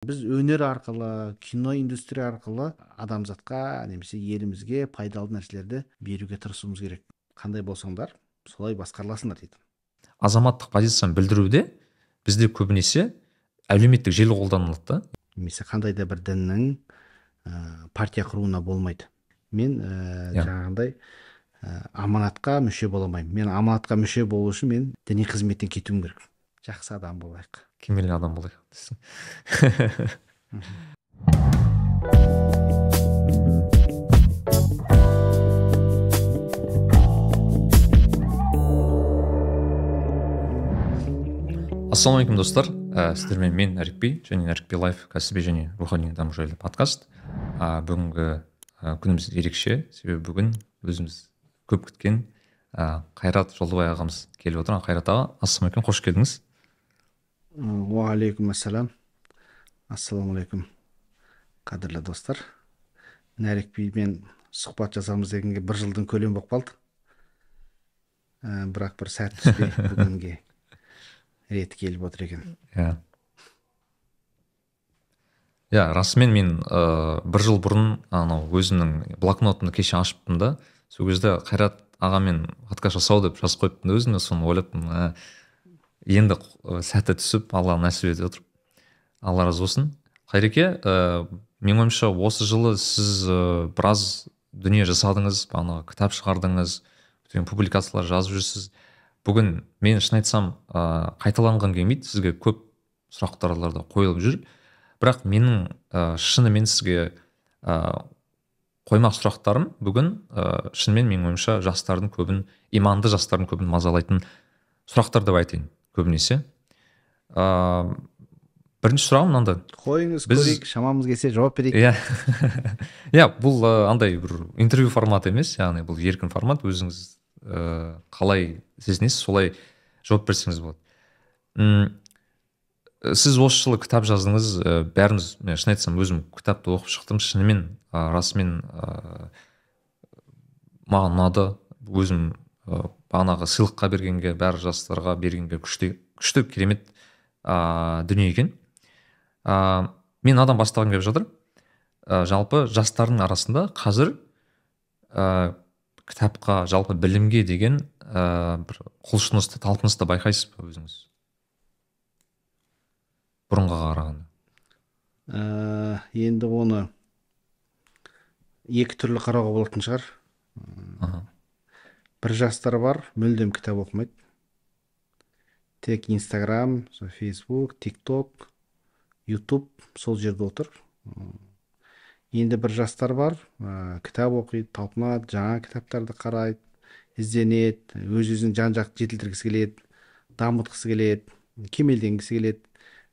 біз өнер арқылы кино индустрия арқылы адамзатқа немесе елімізге пайдалы нәрселерді беруге тырысуымыз керек. Қандай болсаңдар солай басқарыласыңдар дейді. Азаматтық позицияны білдіруде бізде көбінесе әлеуметтік желі қолданылады да. Немесе қандай да бір діннің ә, партия құруына болмайды. Мен ә, Иә. жаңағындай ә, аманатқа мүше бола алмаймын. Мен аманатқа мүше болу үшін мен діни қызметтен кетуім керек. Жақсы адам болайық. Кемел адам болайық десең ассалаумағалейкум достар ә, сіздермен мен әрікби және әрікби лайф кәсіби және рухани даму жайлы подкаст ә, бүгінгі ә, күніміз ерекше себебі бүгін өзіміз көп күткен ә, қайрат жолдыбай ағамыз келіп отыр қайрат аға ассалаумағалейкум қош келдіңіз уағалейкум ассалам ассалаумағалейкум қадірлі достар. Нәрікбимен сұхбат жасамыз дегенге бір жылдың көлемі болып қалды. Ә, бірақ бір сәт түспей бүгінге реті келіп отыр екен. Иә. Иә расымен мен ә, бір жыл бұрын анау өзімнің блокнотымды кеше ашыппын да сол кезде қайрат ағамен подкаст жасау деп жазып қойыппын да өзіме соны ойлаппын ә, енді қ- сәті түсіп алла нәсіп етіп отыр алла разы болсын. Қайреке ә, менің ойымша осы жылы сіз ә, біраз дүние жасадыңыз бағанағы кітап шығардыңыз көптеген публикациялар жазып жүрсіз. Бүгін мен шын айтсам ә, қайталанғым келмейді сізге көп сұрақтарлар да қойылып жүр. Бірақ менің ә, шынымен сізге ә, қоймақ сұрақтарым бүгін ә, шынымен менің ойымша жастардың көбін иманды жастардың көбін мазалайтын сұрақтар деп айтайын. Көбінесе. Ә, бірінші сұрағым мынандай. Қойыңыз Біз- көрейік шамамыз келсе жауап берейік. Иә. Иә бұл андай бір интервью форматы емес яғни бұл еркін формат өзіңіз ә, қалай сезінесіз солай жауап берсеңіз болады. М, сіз осы жылы кітап жаздыңыз ә, бәріміз мен шын айтсам өзім кітапты оқып шықтым. Шынымен ә, расымен ә, маған ұнады өзім ә, бағанағы сыйлыққа бергенге бәрі жастарға бергенге күшті күшті керемет ә, дүние екен. Ә, мен адам бастағым келіп жатыр. Ә, жалпы жастардың арасында қазір ә, кітапқа жалпы білімге деген ә, бір құлшынысты талпынысты байқайсыз ба өзіңіз? Бұрынға қарағанда. Ә, енді оны екі түрлі қарауға болатын шығар. Бір жастар бар мүлдем кітап оқымайды тек инстаграм фейсбук тик ток ютуб сол жерде отыр енді бір жастар бар ә, кітап оқиды талпынады жаңа кітаптарды қарайды ізденеді өз өзін жан жақты жетілдіргісі келеді дамытқысы келеді кемелденгісі келеді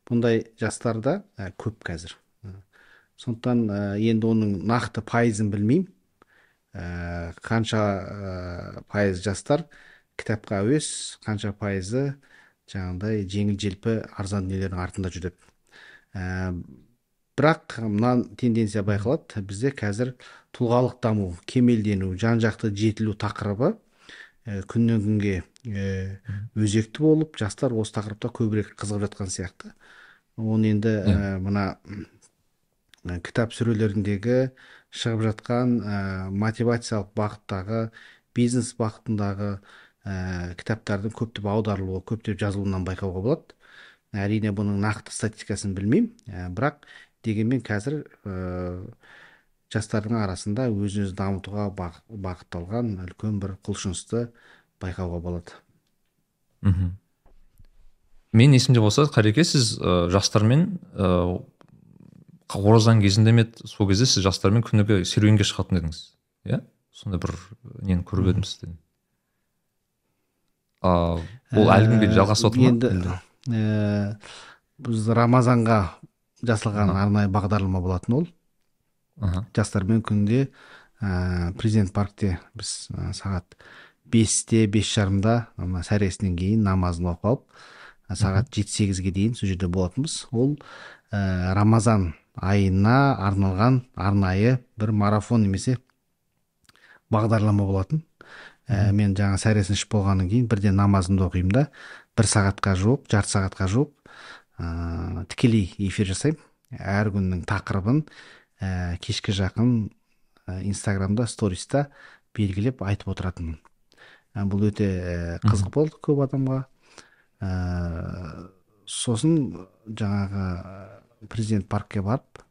бұндай жастар да ә, көп қазір сондықтан ә, енді оның нақты пайызын білмеймін қанша ә, пайыз жастар кітапқа әуес қанша пайызы жаңағыдай жеңіл желпі арзан дүниелердің артында жүреді. Ә, бірақ мына тенденция байқалады. Бізде қазір тұлғалық даму кемелдену жан жақты жетілу тақырыбы ә, күннен күнге ә, өзекті болып жастар осы тақырыпта көбірек қызығып жатқан сияқты. Оны енді ә, мына ә, кітап сөрелеріндегі шығып жатқан ә, мотивациялық бағыттағы бизнес бағытындағы ә, кітаптардың көптеп аударылуы көптеп жазылуынан байқауға болады. Әрине бұның нақты статистикасын білмеймін ә, бірақ дегенмен қазір ә, жастардың арасында өзін өзі дамытуға бағ- бағытталған үлкен бір құлшынысты байқауға болады. Мхм. Мен есімде болса қареке сіз ә, жастармен ә, оразаның кезінде ме еді? Сол кезде сіз жастармен күніге серуенге шығатын едіңіз. Иә? Сондай бір нені көріп едім сізден. Ол әлі күнге дейін жалғасып жатыр ма? енді ә, біз рамазанға жасалған арнайы бағдарлама болатын ол. Жастармен күнде ә, президент паркте біз ә, сағат бесте бес жарымда мына сәресінен кейін намазын оқып алып ә, сағат жеті сегізге дейін сол жерде болатынбыз. Ол ә, рамазан айына арналған арнайы бір марафон немесе бағдарлама болатын. Ә, мен жаңа сәресін ішіп болғаннан кейін бірден намазымды оқимын да бір сағатқа жуық жарты сағатқа жуық ә, тікелей эфир жасаймын. Әр күннің тақырыбын ә, кешке жақын ә, инстаграмда сториста белгілеп айтып отыратынмын. Ә, бұл өте қызық болды көп адамға. Ә, сосын жаңағы президент паркке барып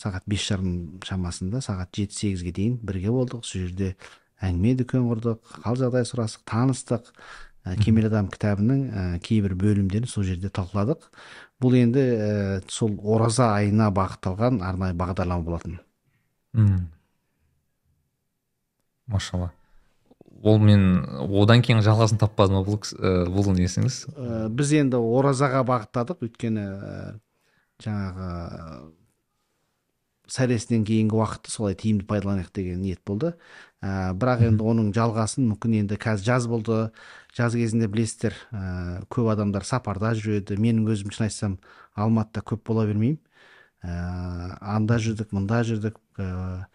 сағат бес жарым шамасында сағат жеті сегізге дейін бірге болдық. Сол жерде әңгіме дүкен құрдық хал жағдай сұрастық таныстық. Ә, кемел адам кітабының ә, кейбір бөлімдерін сол жерде талқыладық бұл енді ә, сол ораза айына бағытталған арнайы бағдарлама болатын. Мм. Машалла. Ол мен одан кейін жалғасын таппадым. Бұл ә, бұл несіңіз ә, біз енді оразаға бағыттадық. Өйткені жаңағы сәресінен кейінгі уақытты солай тиімді пайдаланайық деген ниет болды. Ә, бірақ енді оның жалғасын мүмкін енді қазір жаз болды. Жаз кезінде білесіздер ә, көп адамдар сапарда жүреді. Менің өзім шын айтсам алматыда көп бола бермеймін. Ә, анда жүрдік мында жүрдік. Ә,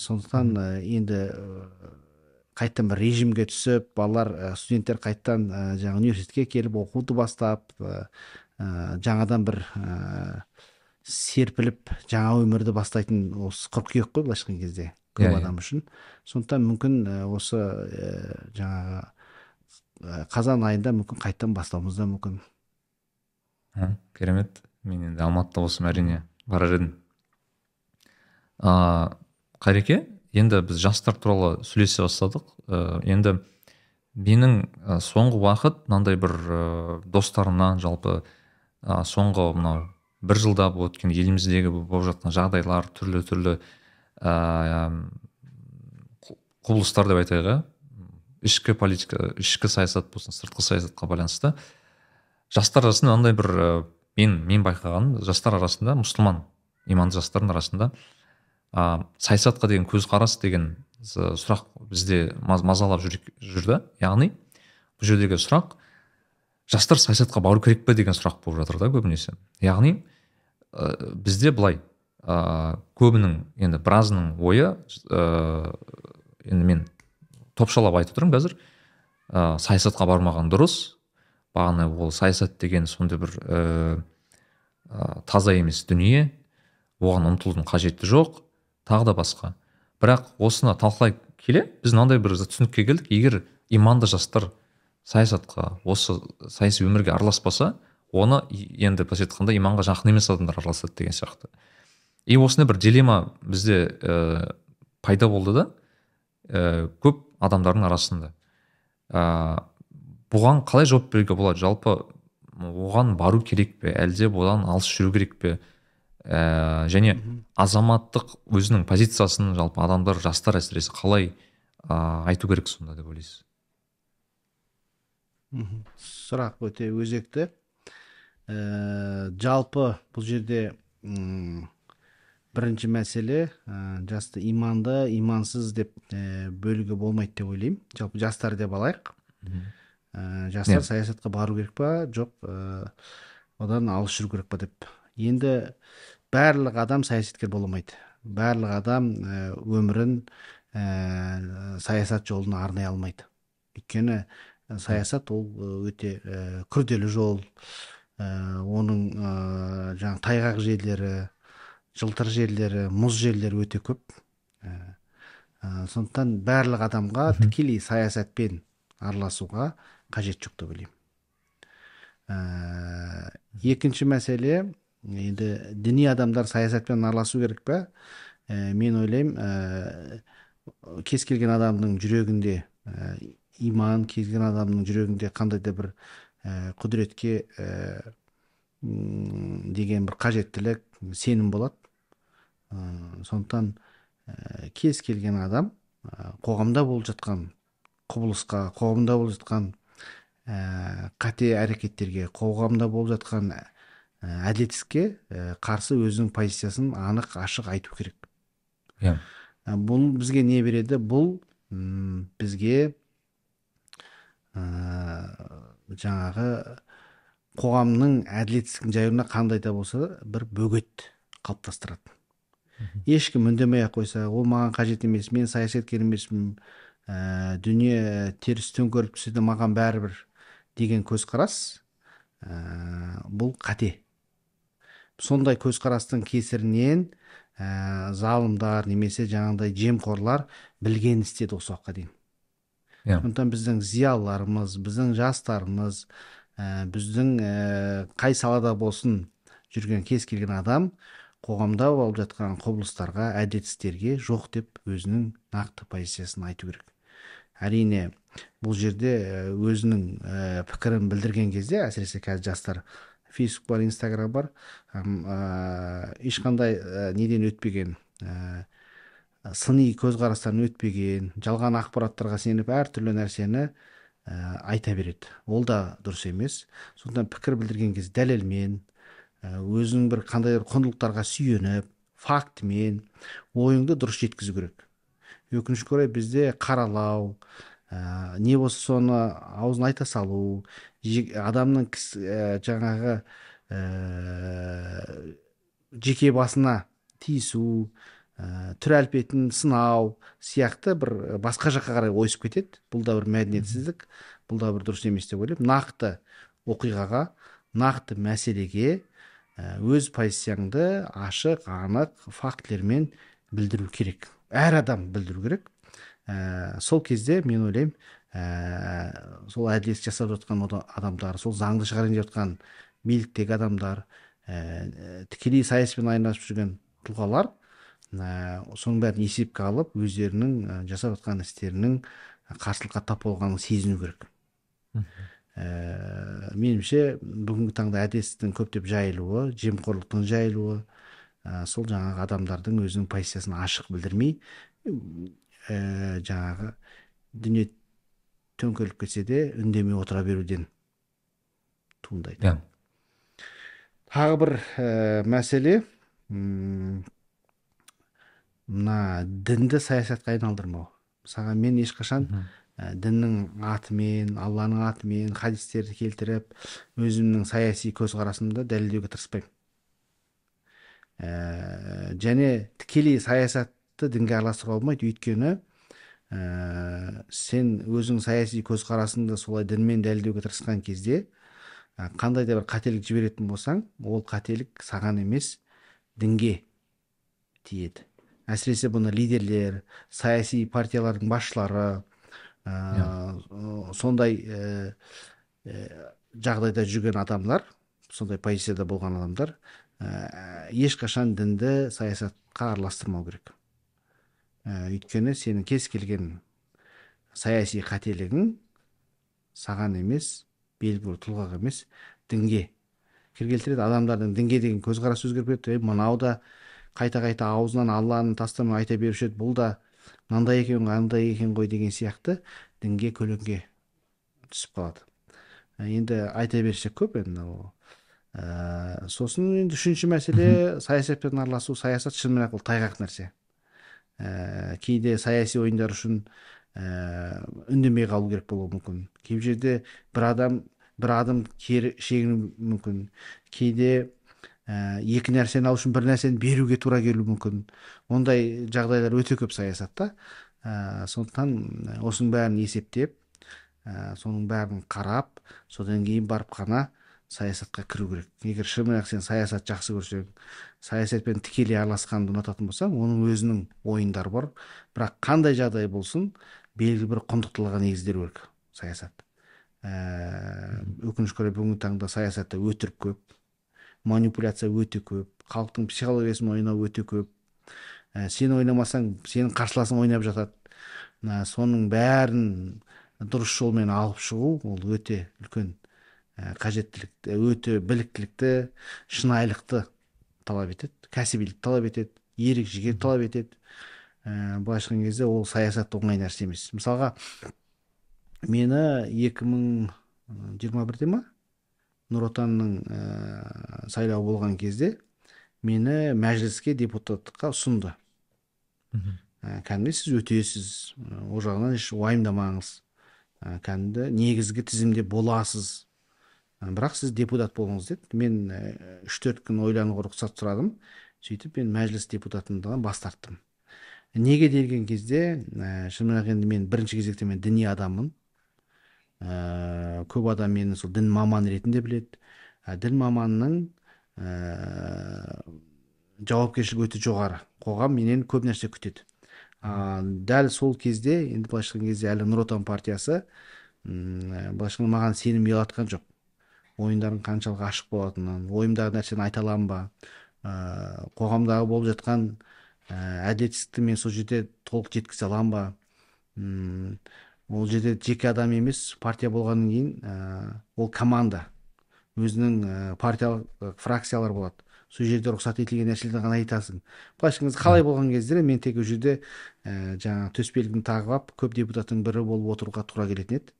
сондықтан ә, енді қайтадан бір режимге түсіп балалар студенттер қайтадан ә, жаңа университетке келіп оқуды бастап ә, жаңадан бір серпіліп жаңа өмірді бастайтын осы қыркүйек қой былайша айтқан кезде көп yeah, иә, иә. адам үшін. Сондықтан мүмкін осы ә, жаңағы ә, қазан айында мүмкін қайтадан бастауымыз да мүмкін. Керемет. Мен енді алматыда болсам әрине барар едім ыыы қайреке енді біз жастар туралы сөйлесе бастадық. Ә, енді менің соңғы уақыт мынандай бір ә, достарымнан жалпы ә, соңғы мынау бір жылда өткен еліміздегі болып жатқан жағдайлар түрлі түрлі ә, құбылыстар деп айтайық иә ішкі политика ішкі саясат болсын сыртқы саясатқа байланысты. Жастар арасында мынандай бір мен мен байқағаным жастар арасында мұсылман иманды жастардың арасында ә, саясатқа деген көзқарас деген сұрақ бізде мазалап жүр, жүрді яғни бұл жердегі сұрақ жастар саясатқа бару керек пе деген сұрақ болып жатыр да көбінесе. Яғни ә, бізде былай ә, көбінің енді біразының ойы ә, енді мен топшалап айтып тұрмын қазір ә, саясатқа бармаған дұрыс бағана ол саясат деген сондай бір ә, таза емес дүние оған ұмтылудың қажеті жоқ тағы да басқа. Бірақ осыны талқылай келе біз мынандай бір түсінікке келдік. Егер иманды жастар саясатқа осы саяси өмірге араласпаса оны енді былайша айтқанда иманға жақын емес адамдар араласады деген сияқты. И осындай бір дилемма бізде ә, пайда болды да ә, көп адамдардың арасында. Ә, бұған қалай жауап беруге болады? Жалпы оған бару керек пе? Әлде бұдан алыс жүру керек пе? Ә, және азаматтық өзінің позициясын жалпы адамдар жастар әсіресе қалай ә, айту керек сонда деп ойлайсыз? Сұрақ өте өзекті. Ә, жалпы бұл жерде ұм, бірінші мәселе ә, жасты иманды имансыз деп ә, бөлуге болмайды деп ойлаймын. Жалпы жастар деп алайық. Ә, жастар yeah. саясатқа бару керек па? Жоқ ә, одан алыс жүру керек па деп. Енді барлық адам саясаткер бола алмайды. Барлық адам өмірін ә, саясат жолына арнай алмайды. Өйткені саясат ол өте ә, күрделі жол. Ә, оның ә, жаңағы тайғақ жерлері жылтыр жерлері мұз жерлері өте көп. Ә, сондықтан барлық адамға тікелей саясатпен араласуға қажет жоқ деп ойлаймын. Ә, екінші мәселе енді діни адамдар саясатпен араласу керек па ә, мен ойлаймын ә, кез келген адамның жүрегінде ә, иман кез келген адамның жүрегінде қандай да бір ә, құдіретке ә, деген бір қажеттілік сенім болады. Ә, сондықтан ә, кез келген адам ә, қоғамда болып жатқан құбылысқа қоғамда болып жатқан ә, қате әрекеттерге қоғамда болып жатқан ә, әділетсіздікке ә, қарсы өзінің позициясын анық ашық айту керек. Иә. Yeah. бұл бізге не береді? Бұл бізге ә, жаңағы қоғамның әділетсіздігін жаюына қандай да болса бір бөгет қалыптастырады ешкім үндемей ақ қойса ол маған қажет емес мен саясаткер емеспін ә, дүние теріс төңкеріліп түссе де маған бәрібір деген көзқарас ә, бұл қате. Сондай көзқарастың кесірінен ә, залымдар немесе жаңағыдай жемқорлар білген істеді осы уақытқа дейін. Иә сондықтан біздің зиялыларымыз біздің жастарымыз ә, біздің ә, қай салада болсын жүрген кез келген адам қоғамда болып жатқан құбылыстарға әдетістерге жоқ деп өзінің нақты позициясын айту керек. Әрине бұл жерде өзінің ә, пікірін білдірген кезде әсіресе қазір жастар фейсбук бар инстаграм бар ешқандай неден өтпеген сыни көзқарастан өтпеген жалған ақпараттарға сеніп әртүрлі нәрсені ә, айта береді. Ол да дұрыс емес. Сондықтан пікір білдірген кезде дәлелмен ә, өзінің бір қандай бір құндылықтарға сүйеніп фактімен ойыңды дұрыс жеткізу керек. Өкінішке орай бізде қаралау ә, не болса соны аузына айта салу адамның ә, жаңағы ә, жеке басына тиісу ә, түр әлпетін сынау сияқты бір басқа жаққа қарай ойысып кетеді. Бұл да бір мәдениетсіздік бұл да бір дұрыс емес деп ойлаймын. Нақты оқиғаға нақты мәселеге өз позицияңды ашық анық фактілермен білдіру керек. Әр адам білдіру керек. Ә, сол кезде мен ойлаймын ә, сол әділет жасап жатқан адамдар сол заңды шығарайын деп жатқан биліктегі адамдар ә, тікелей саяспен айналысып жүрген тұлғалар соның бәрін есепке алып өздерінің ә, жасап жатқан істерінің қарсылыққа тап болғанын сезіну керек. Ә, меніңше бүгінгі таңда әділетсіздіктің көптеп жайылуы жемқорлықтың жайылуы ә, сол жаңағы адамдардың өзінің позициясын ашық білдірмей ә, жаңағы дүние төңкеріліп кетсе де үндемей отыра беруден туындайды. Иә тағы бір ә, мәселе. Мына дінді саясатқа айналдырмау. Мысалға мен ешқашан ә, діннің атымен алланың атымен хадистерді келтіріп өзімнің саяси көзқарасымды дәлелдеуге тырыспаймын. Ә, және тікелей саясат дінге араластыруға болмайды. Өйткені ә, сен өзің саяси көзқарасыңды солай дінмен дәлелдеуге тырысқан кезде ә, қандай да бір қателік жіберетін болсаң ол қателік саған емес дінге тиеді. Әсіресе бұны лидерлер саяси партиялардың басшылары ә, сондай ә, жағдайда жүрген адамдар сондай позицияда болған адамдар ә, ешқашан дінді саясатқа араластырмау керек. Ә, өйткені сенің кез келген саяси қателігің саған емес белгілі бір тұлғаға емес дінге кір келтіреді адамдардың дінге деген көзқарасы өзгеріп кетті. Мынау да қайта қайта аузынан алланы тастамай айта беруші еді. Бұл да мынандай екен ғой андай екен ғой деген сияқты дінге көлеңке түсіп қалады. Ә, енді айта берсек көп енді ол. Ә, сосын енді үшінші мәселе саясатпен араласу саясат шынымен ақ ол тайғақ нәрсе. Ә, кейде саяси ойындар үшін ә, үндемей қалу керек болуы мүмкін. Кей жерде бір адам бір адым кері шегіну мүмкін. Кейде ә, екі нәрсені алу үшін бір нәрсені беруге тура келуі мүмкін. Ондай жағдайлар өте көп саясатта. Ә, сондықтан осының бәрін есептеп ә, соның бәрін қарап содан кейін барып қана саясатқа кіру керек. Егер шынымен ақ сен саясат жақсы көрсең саясатпен тікелей араласқанды ұнататын болсаң оның өзінің ойындары бар. Бірақ қандай жағдай болсын белгілі бір құндылықтарға негізделу керек саясат. Ә, өкінішке орай бүгінгі таңда саясатта өтірік көп. Манипуляция өте көп. Халықтың психологиясын ойнау өте көп. Ә, сен ойнамасаң сенің қарсыласың ойнап жатады. Ә, соның бәрін дұрыс жолмен алып шығу ол өте үлкен ә, қажеттілікті өте біліктілікті шынайылықты талап етеді кәсібилік талап етеді ерік жігер талап етеді. Ә, былайша айтқан кезде ол саясат оңай нәрсе емес. Мысалға мені 2021-де ма нұр отанның ә, сайлауы болған кезде мені мәжіліске депутаттыққа ұсынды. Ә, кәдімгідей сіз өтесіз ол жағынан еш уайымдамаңыз. Ә, кәдімгі негізгі тізімде боласыз. Бірақ сіз депутат болыңыз деді мен үш төрт күн ойлануға рұқсат сұрадым. Сөйтіп мен мәжіліс депутатындығынан бас тарттым. Неге деген кезде ә, шынымен енді мен бірінші кезекте мен діни адаммын. Ә, көп адам мені сол дін маманы ретінде біледі. Ә, дін маманының ә, жауапкершілігі өте жоғары. Қоғам менен көп нәрсе күтеді. А, дәл сол кезде енді былайша айтқан кезде әлі нұр отан партиясы былайша айтқанда маған сенім ұялатқан жоқ. Ойындардың қаншалық ашық болатынын ойымдағы нәрсені айта аламын ба? Ә, қоғамдағы болып жатқан ә, әділетсіздікті мен сол жерде толық жеткізе аламын ба? Ол жерде жеке адам емес партия болғаннан кейін ә, ол команда. Өзінің ә, партиялық фракциялар болады. Сол жерде рұқсат етілген нәрселерді ғана айтасың. Былайша айтқан кезде қалай болған кезде мен тек ол жерде ә, жаңағы төсбелгіні тағып алып көп депутаттың бірі болып отыруға тура келетін еді.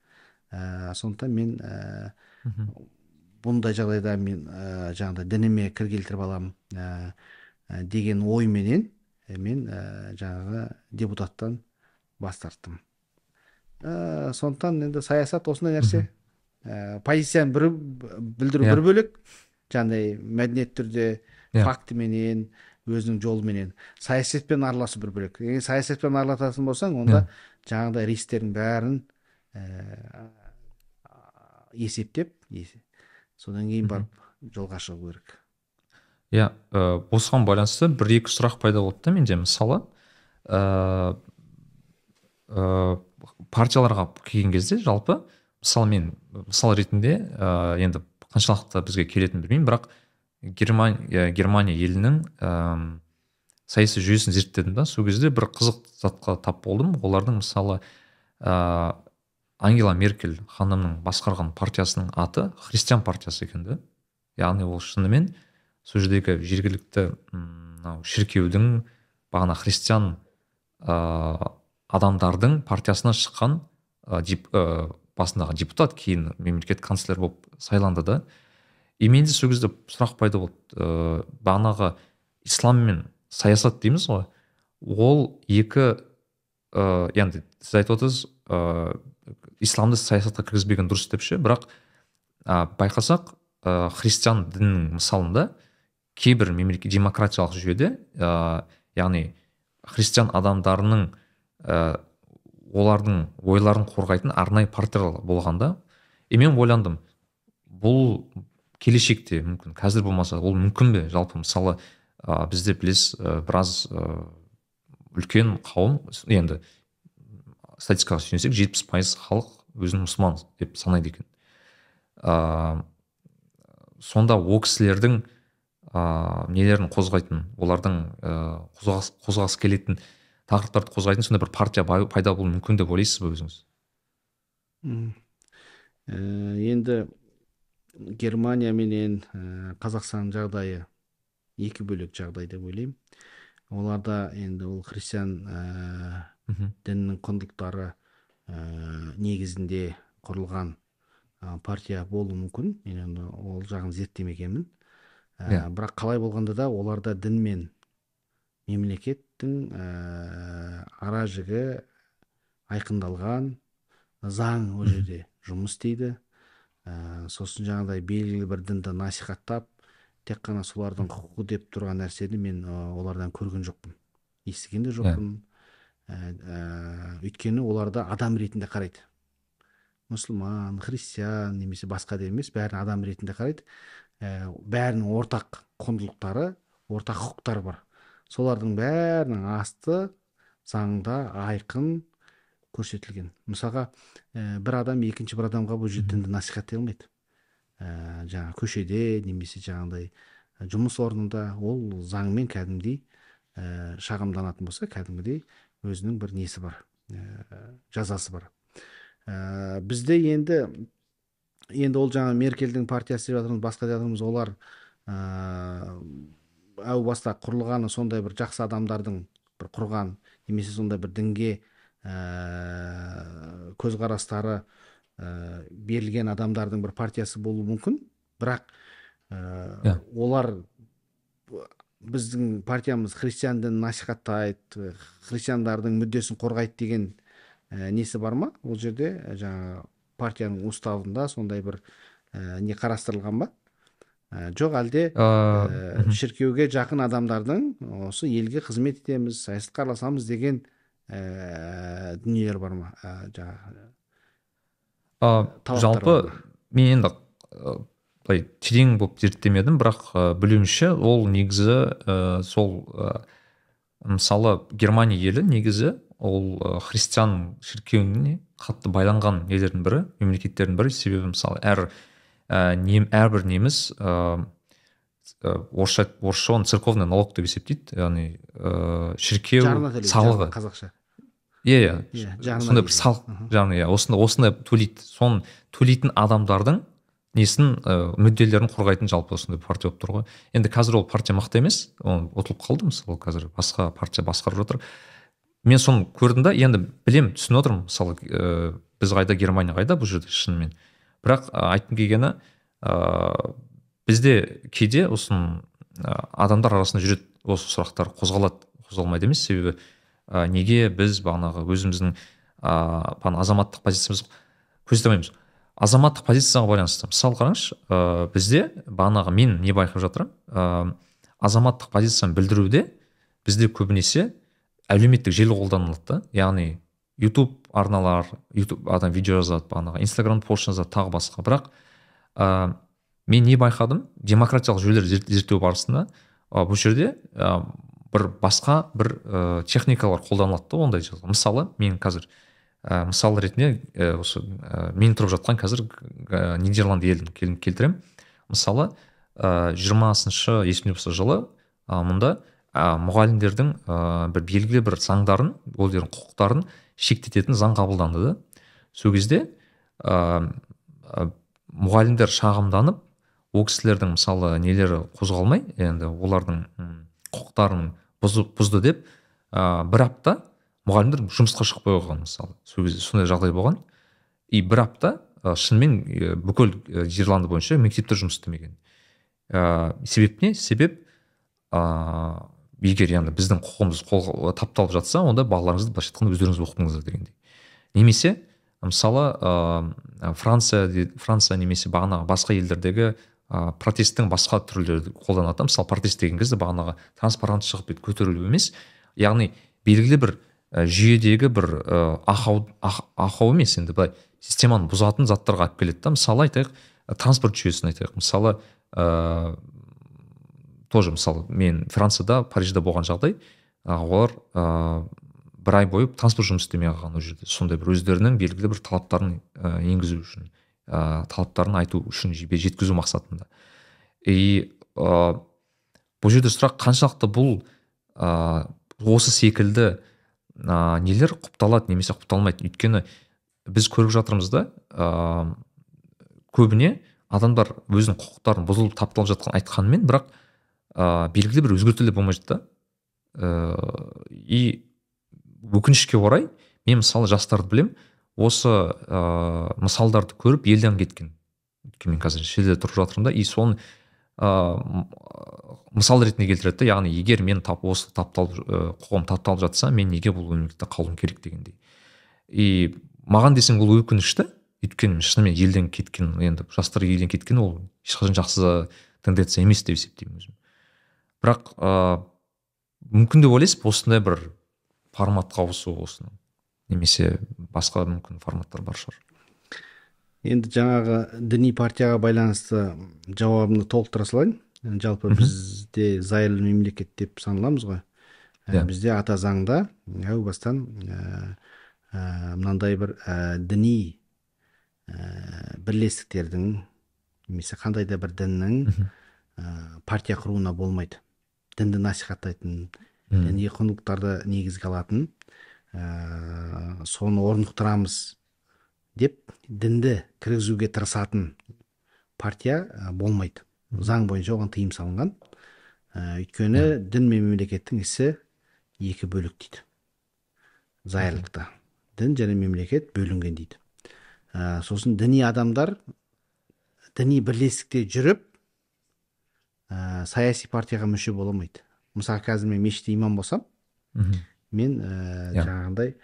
Ә, сондықтан мен ә, бұндай жағдайда мен ә, жаңағыдай дініме кір келтіріп аламын ә, деген ойменен мен ә, жаңағы депутаттан бас тарттым. Ә, сондықтан енді саясат осындай нәрсе. Ә, позицияны бір білдіру Иә. бір бөлек жаңағыдай мәдениет түрде Иә. фактіменен өзінің жолыменен саясатпен араласу бір бөлек егер саясатпен араласатын болсаң онда жаңағыдай рисктердің бәрін ә, есептеп есе- содан кейін барып жолға шығу керек. Иә ә, осыған байланысты бір екі сұрақ пайда болды да менде. Мысалы ә, партияларға келген кезде жалпы мысалы мен мысал ретінде ә, енді қаншалықты бізге келетінін білмеймін бірақ германия, германия елінің ә, саяси жүйесін зерттедім да сол кезде бір қызық затқа тап болдым. Олардың мысалы ә, ангела меркель ханымның басқарған партиясының аты христиан партиясы екен да. Яғни ол шынымен сол жердегі жергілікті мынау шіркеудің бағана христиан ә, адамдардың партиясынан шыққан ә, дип, ә, басындағы депутат кейін мемлекет канцлер болып сайланды да и менде сол кезде сұрақ пайда болды. Ә, бағанағы ислам мен саясат дейміз ғой. Ол екі ә, яғни сіз айтып отырсыз ә, исламды саясатқа кіргізбеген дұрыс деп ше бірақ ә, байқасақ ә, христиан дінінің мысалында кейбір мемлекет демократиялық жүйеде ә, яғни христиан адамдарының ә, олардың ойларын қорғайтын арнайы партиялар болғанда и мен ойландым бұл келешекте мүмкін қазір болмаса ол мүмкін бе? Жалпы мысалы ә, бізде білесіз ә, біраз ә, үлкен қауым енді статистикаға сүйенсек жетпіс пайыз халық өзін мұсылман деп санайды екен. Ә, сонда ол кісілердің ә, нелерін қозғайтын олардың ә, қозғағысы келетін тақырыптарды қозғайтын сондай бір партия пайда болуы мүмкін деп ойлайсыз ба өзіңіз. Ә, енді германия менен ә, қазақстан жағдайы екі бөлек жағдай деп ойлаймын. Оларда енді ол христиан ә, мхм. діннің құндылықтары ә, негізінде құрылған ә, партия болуы мүмкін. Мен ол жағын зерттемегенмін. Ә, бірақ қалай болғанда да оларда дін мен мемлекеттің ә, ара жігі айқындалған заң ол жерде жұмыс істейді. Ә, сосын жаңағыдай белгілі бір дінді насихаттап тек қана солардың құқығы деп тұрған нәрсені мен ә, олардан көрген жоқпын. Естіген де жоқпын. Ә, ә, өйткені оларды адам ретінде қарайды. Мұсылман христиан немесе басқа да емес бәрін адам ретінде қарайды. Ә, бәрінің ортақ құндылықтары ортақ құқықтары бар. Солардың бәрінің асты заңда айқын көрсетілген. Мысалға ә, бір адам екінші бір адамға бұл жерде дінді насихаттай алмайды. Ә, жаңағы көшеде немесе жаңағыдай ә, жұмыс орнында ол заңмен кәдімгідей ә, шағымданатын болса кәдімгідей өзінің бір несі бар ә, жазасы бар. Ә, бізде енді енді ол жаңа меркельдің партиясы деп жатырмыз басқа деп жатырмыз олар ә, әу баста құрылғаны сондай бір жақсы адамдардың бір құрған немесе сондай бір дінге ә, көзқарастары ә, берілген адамдардың бір партиясы болуы мүмкін. Бірақ ә, олар біздің партиямыз христиан дінін насихаттайды христиандардың мүддесін қорғайды деген ә, несі бар ма? Ол жерде жаңағы партияның уставында сондай бір ә, не қарастырылған ба? Жоқ әлде Ә, ә, шіркеуге жақын адамдардың осы елге қызмет етеміз саясатқа араласамыз деген ә, дүниелер бар ма? Ә, жаңағы жалпы мен енді былай терең болып зерттемедім бірақ ә, білуімше ол негізі ә, сол ә, мысалы германия елі негізі ол христиан шіркеуіне қатты байланған нелердің бірі мемлекеттердің бірі. Себебі мысалы әр ә, нем, әрбір неміс ә, орысша орысша оны церковный налог деп есептейді яғни ә, шіркеу салығы. қазақша. Иә иә. Иә сондай бір салық жағын иә осындай осындай төлейді. Соны төлейтін адамдардың несін ә, мүдделерін қорғайтын жалпы осындай партия болып тұр ғой. Енді қазір ол партия мықты емес. Ол ұтылып қалды мысалы қазір басқа партия басқарып жатыр. Мен соны көрдім да енді білемін түсініп отырмын. Мысалы ә, біз қайда германия қайда бұл жерде шынымен. Бірақ айтқым келгені ыыы бізде кейде осыны адамдар арасында жүреді осы сұрақтар қозғалады қозғалмайды емес. Себебі ә, неге біз бағанағы өзіміздің ыыы азаматтық позициямыз алмаймыз азаматтық позицияға байланысты мысалы қараңызшы ә, бізде бағанағы мен не байқап жатырмын ә, азаматтық позицияны білдіруде бізде көбінесе әлеуметтік желі қолданылады да. Яғни ютуб арналар ютуб адам видео жазады бағанағы инстаграм пост жазады тағы басқа. Бірақ ә, мен не байқадым? Демократиялық жүйелерді зерттеу барысында ә, бұл жерде ә, бір басқа бір ә, техникалар қолданылады да ондай мысалы мен қазір ә, мысал ретінде ә, осы ә, мен тұрып жатқан қазір ә, нидерланд елін келтіремін. Мысалы жиырмасыншы ә, есімде болса жылы ә, мұнда ә, мұғалімдердің ә, бір белгілі бір заңдарын олардың құқықтарын шектететін заң қабылданды да. Сол кезде ә, мұғалімдер шағымданып ол кісілердің мысалы нелері қозғалмай енді олардың құқықтарын бұзды деп ә, бір апта мұғалімдер жұмысқа шықпай қойған мысалы. Сол кезде сондай жағдай болған. И бір апта ә, шынымен бүкіл жерланды бойынша мектептер жұмыс істемеген. Ә, себеп не? Себеп ә, егер яғни біздің құқығымыз қол тапталып жатса онда балаларыңызды былайша айтқанда өздеріңіз оқытыңыздар дегендей. Немесе мысалы ә, франция франция немесе бағанағы басқа елдердегі ә, протесттің басқа түрлері қолданады мысалы протест деген кезде бағанағы транспарант шығып бүйтіп көтерілу емес. Яғни белгілі бір ә, жүйедегі бір ә, ақау ақау емес енді былай системаны бұзатын заттарға алып келеді да. Мысалы айтайық транспорт жүйесін айтайық. Мысалы ә, тоже мысалы мен францияда парижде болған жағдай олар ә, бір ай бойы транспорт жұмыс істемей қалған ол жерде. Сондай бір өздерінің белгілі бір талаптарын ә, енгізу үшін ә, талаптарын айту үшін жеткізу мақсатында. И ә, бұл жерде сұрақ қаншалықты бұл ә, осы секілді ә, нелер құпталады немесе құпталмайды. Өйткені біз көріп жатырмыз да ә, көбіне адамдар өзінің құқықтарын бұзылып тапталып жатқан айтқанымен бірақ ә, белгілі бір өзгертулер болмай жатты. Ә, и өкінішке орай мен мысалы жастарды білемін. Осы ә, мысалдарды көріп елден кеткен өйткені мен қазір шетелде тұрып жатырмын да и соны ә, мысал ретінде келтіреді да яғни егер мен тап осы тапталып ә, құқығым тапталып жатса мен неге бұл мемлекетте қалуым керек дегендей. И маған десең бұл өкінішті өйткені шынымен елден кеткен енді жастар елден кеткен ол ешқашан жақсы тенденция емес деп есептеймін өзім. Бірақ ә, мүмкін деп ойлайсыз осындай бір форматқа ауысу осының немесе басқа мүмкін форматтар бар шығар. Енді жаңағы діни партияға байланысты жауабымды толықтыра салайын. Жалпы бізде зайырлы мемлекет деп саналамыз ғой. Yeah. Иә. бізде ата заңда әу бастан ә, ә, мынандай бір ә, діни ә, бірлестіктердің немесе қандай да бір діннің ә, партия құруына болмайды. Дінді насихаттайтын діни құндылықтарды негізге алатын ә, соны орнықтырамыз деп дінді кіргізуге тырысатын партия ә, болмайды. Заң бойынша оған тыйым салынған. Ә, өйткені дін мен мемлекеттің ісі екі бөлік дейді. Зайырлықта. Дін және мемлекет бөлінген дейді. Ә, сосын діни адамдар діни бірлестікте жүріп ә, саяси партияға мүше бола алмайды. Мысалы қазір мен мешітте имам болсам мен ә, жаңағындай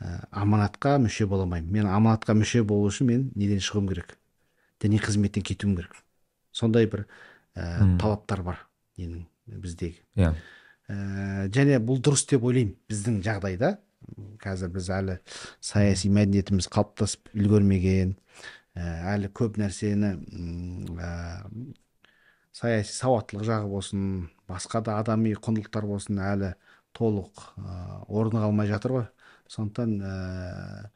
ә, аманатқа мүше бола алмаймын. Мен аманатқа мүше болу үшін мен неден шығуым керек? Діни қызметтен кетуім керек. Сондай бір ә, талаптар бар ненің біздегі. Иә. Ә, және бұл дұрыс деп ойлаймын біздің жағдайда. Қазір біз әлі саяси мәдениетіміз қалыптасып үлгермеген әлі көп нәрсені ә, саяси сауаттылық жағы болсын басқа да адами құндылықтар болсын әлі толық ә, орын алмай жатыр ғой. Сондықтан ә,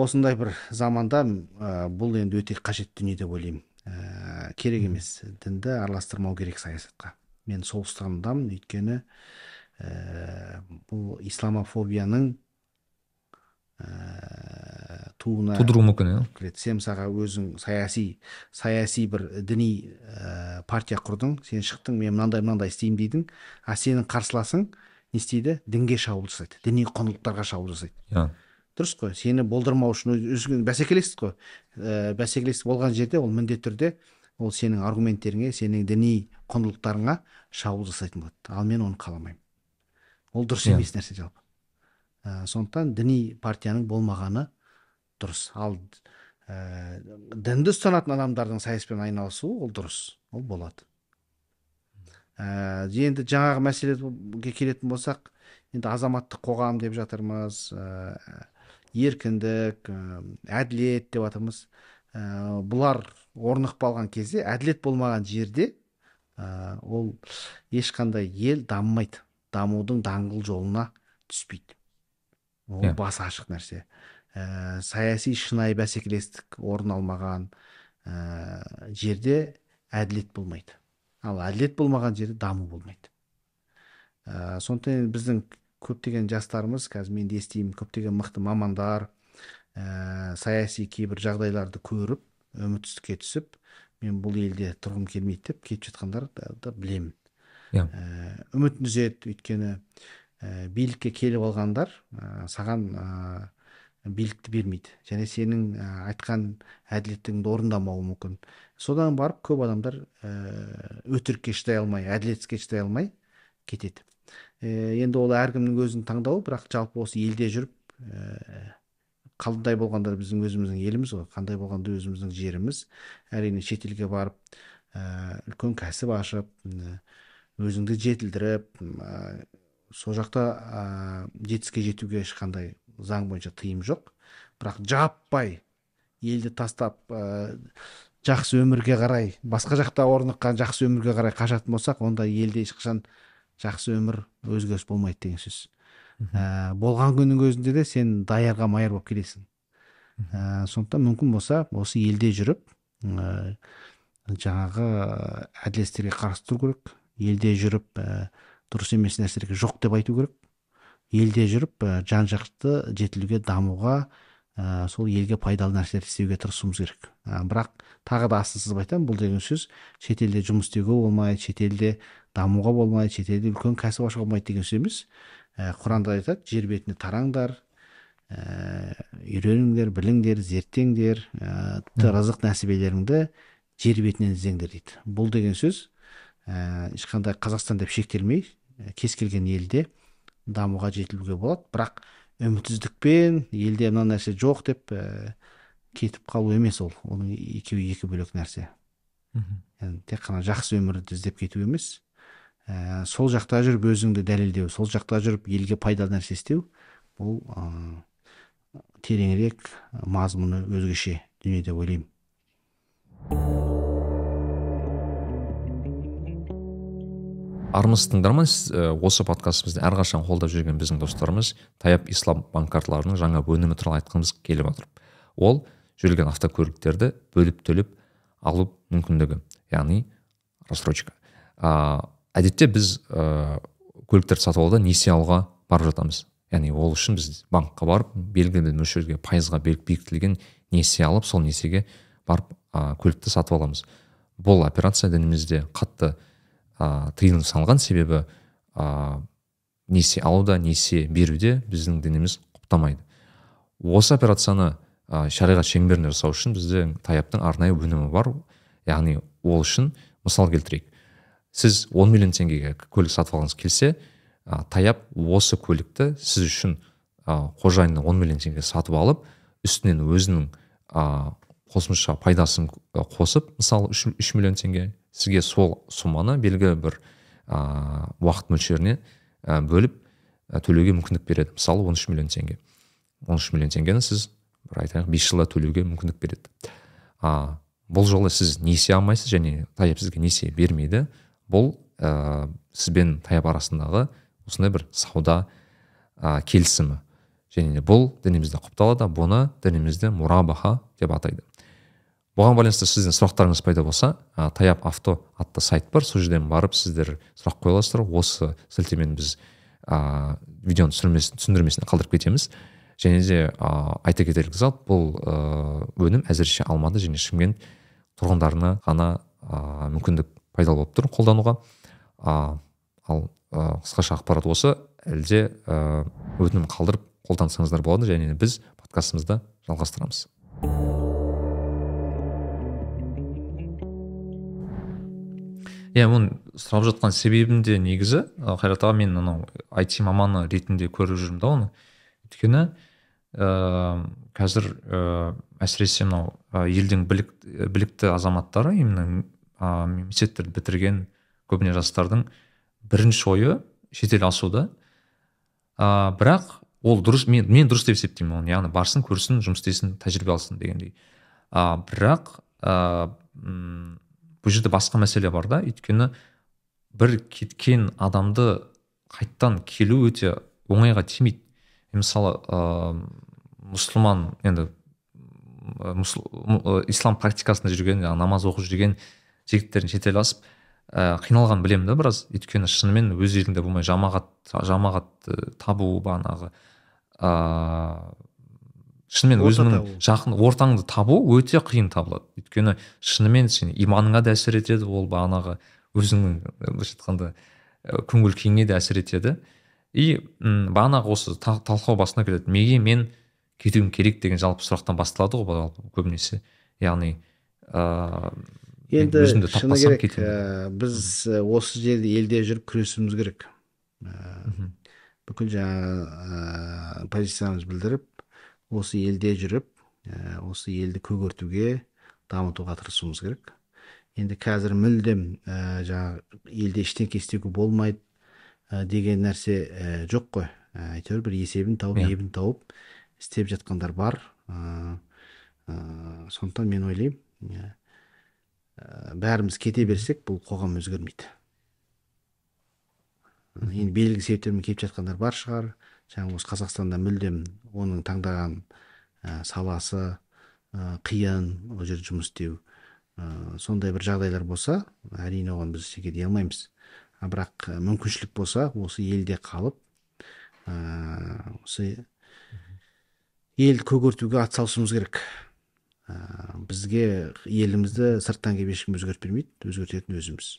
осындай бір заманда ә, бұл енді өте қажет дүние деп ойлаймын. Ә, керек емес. Дінді араластырмау керек саясатқа. Мен сол ұстанымдамын өйткені ә, бұл исламофобияның ә, туына тудыруы мүмкін иә кіреді. Сен мысалға өзің саяси саяси бір діни ә, партия құрдың. Сен шықтың мен мынандай мынандай істеймін дедің. А сенің қарсыласың не істейді? Дінге шабуыл жасайды. Діни құндылықтарға шабуыл жасайды. Иә. Дұрыс қой. Сені болдырмау үшін өз- өз- бәсекелестік қой. Ә, бәсекелестік болған жерде ол міндетті түрде ол сенің аргументтеріңе сенің діни құндылықтарыңа шабуыл жасайтын болады. Ал мен оны қаламаймын. Ол дұрыс Иә. емес нәрсе жалпы. Ә, сондықтан діни партияның болмағаны дұрыс. Ал ә, дінді ұстанатын адамдардың саяспен айналысуы ол дұрыс. Ол болады. Ә, енді жаңағы мәселеге келетін болсақ енді азаматтық қоғам деп жатырмыз ә, еркіндік ә, әділет деп жатырмыз ә, бұлар орнықпай қалған кезде әділет болмаған жерде ә, ол ешқандай ел дамымайды. Дамудың даңғыл жолына түспейді. Ол Иә. басы ашық нәрсе ә, саяси шынайы бәсекелестік орын алмаған ә, жерде әділет болмайды ал әділет болмаған жерде даму болмайды ә, сондықтан енді біздің көптеген жастарымыз қазір мен де естимін көптеген мықты мамандар ә, саяси кейбір жағдайларды көріп үмітсіздікке түсіп мен бұл елде тұрғым келмейді деп кетіп жатқандарды да білемін Иә. ә, үмітін үзеді өйткені ә, билікке келіп алғандар ә, саған ә, билікті бермейді. Және сенің айтқан әділеттігіңді орындамауы мүмкін. Содан барып көп адамдар ә, өтірікке шыдай алмай әділетсізге шыдай алмай кетеді. Ә, енді ол әркімнің өзінің таңдауы бірақ жалпы осы елде жүріп ә, қандай болғанда да біздің өзіміздің еліміз ғой қандай болғанда да өзіміздің жеріміз. Әрине шетелге барып ә, үлкен кәсіп ашып өзіңді жетілдіріп сол жақта ә, жетістікке жетуге ешқандай заң бойынша тыйым жоқ. Бірақ жаппай елді тастап ә, жақсы өмірге қарай басқа жақта орныққан жақсы өмірге қарай қашатын болсақ онда елде ешқашан жақсы өмір өзгеріс болмайды деген сөз. Ә, болған күннің өзінде де сен даярға майыр болып келесің. Ә, сондықтан мүмкін болса осы елде жүріп ә, жаңағы әділетсіздерге қарсы тұру керек. Елде жүріп ә, дұрыс емес нәрселерге жоқ деп айту керек. Елде жүріп ә, жан жақты жетілуге дамуға ә, сол елге пайдалы нәрселер істеуге тырысуымыз керек. Ә, бірақ тағы да астын сызып айтамын бұл деген сөз шетелде жұмыс істеуге болмайды шетелде дамуға болмайды шетелде үлкен кәсіп ашуға болмайды деген сөз емес. Ә, құранда айтады жер бетіне тараңдар ә, үйреніңдер біліңдер зерттеңдер ә, тіпті нәсібелеріңді жер бетінен іздеңдер дейді. Бұл деген сөз ә, ешқандай қазақстан деп шектелмей кез келген елде дамуға жетілуге болады. Бірақ үмітсіздікпен елде мына нәрсе жоқ деп ә, кетіп қалу емес ол. Оның екеуі екі бөлек нәрсе. Яғни тек қана жақсы өмірді іздеп кету емес. Ә, сол жақта жүріп өзіңді дәлелдеу сол жақта жүріп елге пайдалы нәрсе істеу бұл ә, тереңірек мазмұны өзгеше дүние деп ойлаймын. Армысыз тыңдарман ә, осы подкастымызды әрқашан қолдап жүрген біздің достарымыз таяп ислам банк карталарының жаңа өнімі туралы айтқымыз келіп отыр. Ол жүрген автокөліктерді бөліп төлеп алу мүмкіндігі яғни рассрочка. Ә, әдетте біз ә, көліктерді сатып алуда несие алуға барып жатамыз. Яғни ол үшін біз банкқа барып белгілі бір мөлшерге пайызға бекітілген несие алып сол несиеге барып ә, көлікті сатып аламыз. Бұл операция дінімізде қатты ә, тыйым салынған себебі ә, несие алуда несие беруде біздің дініміз құптамайды. Осы операцияны ә, шариғат шеңберінде жасау үшін бізде таяптың арнайы өнімі бар. Яғни ол үшін мысал келтірейік. Сіз 10 миллион теңгеге көлік сатып алғыңыз келсе ә, таяп осы көлікті сіз үшін ә, қожайынына 10 миллион теңге сатып алып үстінен өзінің ә, қосымша пайдасын қосып мысалы 3, 3 миллион теңге сізге сол сумманы белгілі бір ә, уақыт мөлшеріне ә, бөліп ә, төлеуге мүмкіндік береді. Мысалы 13 миллион теңге. 13 миллион теңгені сіз бір айтайық бес жылда төлеуге мүмкіндік береді. А бұл жолы сіз несие алмайсыз және таяп сізге несие бермейді. Бұл ә, сіз бен таяп арасындағы осындай бір сауда ә, келісімі. Және бұл дінімізде құпталады бұны дінімізде мурабаха деп атайды. Бұған байланысты сіздің сұрақтарыңыз пайда болса ә, таяп авто атты сайт бар. Сол жерден барып сіздер сұрақ қоя аласыздар осы сілтемені біз ә, видеоның түсіндірмесіне қалдырып кетеміз. Және де ә, айта кетерлік зат бұл ә, өнім әзірше алматы және шымкент тұрғындарына ғана ә, мүмкіндік пайда болып тұр қолдануға. Ә, ал ә, қысқаша ақпарат осы. Әлде ә, өтінім қалдырып қолдансаңыздар болады және біз подкастымызды жалғастырамыз. Иә оны сұрап жатқан себебім де негізі қайрат аға мен анау айти маманы ретінде көріп жүрмін да оны. Өйткені ә, қазір ә, әсіресе мынау елдің білік, білікті азаматтары именно мемлекеттерді бітірген көбіне жастардың бірінші ойы шетел асуда. Ә, бірақ ол дұрыс мен, мен дұрыс деп есептеймін оны яғни барсын көрсін жұмыс істесін тәжірибе алсын дегендей. А, бірақ ә, бұл жерде басқа мәселе бар да. Өйткені бір кеткен адамды қайттан келу өте оңайға тимейді. Мысалы ә, мұсылман енді ислам практикасында жүрген жаңағы намаз оқып жүрген жігіттердің шетел асып ә, қиналғанын білемін да біраз. Өйткені шынымен өз еліңде болмай жамағат жамағат табу бағанағы ыыы шынымен өзіңнің жақын ортаңды табу өте қиын табылады. Өйткені шынымен сен иманыңа да әсер етеді ол бағанағы өзіңнің былайша айтқанда көңіл күйіңе де әсер етеді. И бағанағы осы талқылау басына келеді. Неге мен кетуім керек деген жалпы сұрақтан басталады ғой көбінесе. Яғни ыыы енді шыны керек ә, біз осы жерде елде жүріп күресуіміз керек. Ә, бүкіл жаңағы позициямызды білдіріп осы елде жүріп ә, осы елді көгертуге дамытуға тырысуымыз керек. Енді қазір мүлдем ә, жаңағы елде ештеңке істеуге болмайды ә, деген нәрсе ә, жоқ қой. Ә, әйтеуір бір есебін тауып yeah. Иә. ебін тауып істеп жатқандар бар. Ә, ә, сондықтан мен ойлаймын ә, бәріміз кете берсек бұл қоғам өзгермейді. Енді белгілі себептермен кетіп жатқандар бар шығар. Жаңағы осы қазақстанда мүлдем оның таңдаған ә, саласы ә, қиын ол жерде жұмыс істеу. Ә, сондай бір жағдайлар болса әрине оған біз ештеңе дей алмаймыз. А бірақ мүмкіншілік болса осы елде қалып ә, осы елді көгертуге атсалысуымыз керек. Ә, бізге елімізді сырттан келіп ешкім өзгертіп бермейді өзгертетін өзіміз.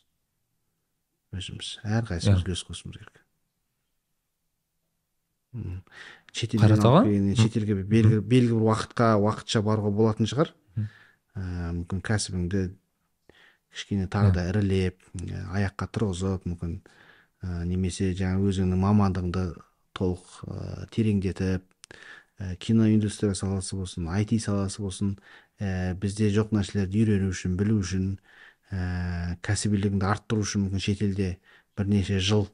Өзіміз. Әрқайсымыз үлес қосуымыз керек. Шетелден шетелге белгілі белгілі бір уақытқа уақытша баруға болатын шығар. Ә, мүмкін кәсібіңді кішкене тағы да ірілеп аяққа тұрғызып мүмкін ә, немесе жаңа өзіңнің мамандығыңды толық ә, тереңдетіп ә, кино индустрия саласы болсын IT саласы болсын ә, бізде жоқ нәрселерді үйрену үшін білу үшін ә, кәсібилігіңді арттыру үшін мүмкін шетелде бірнеше жыл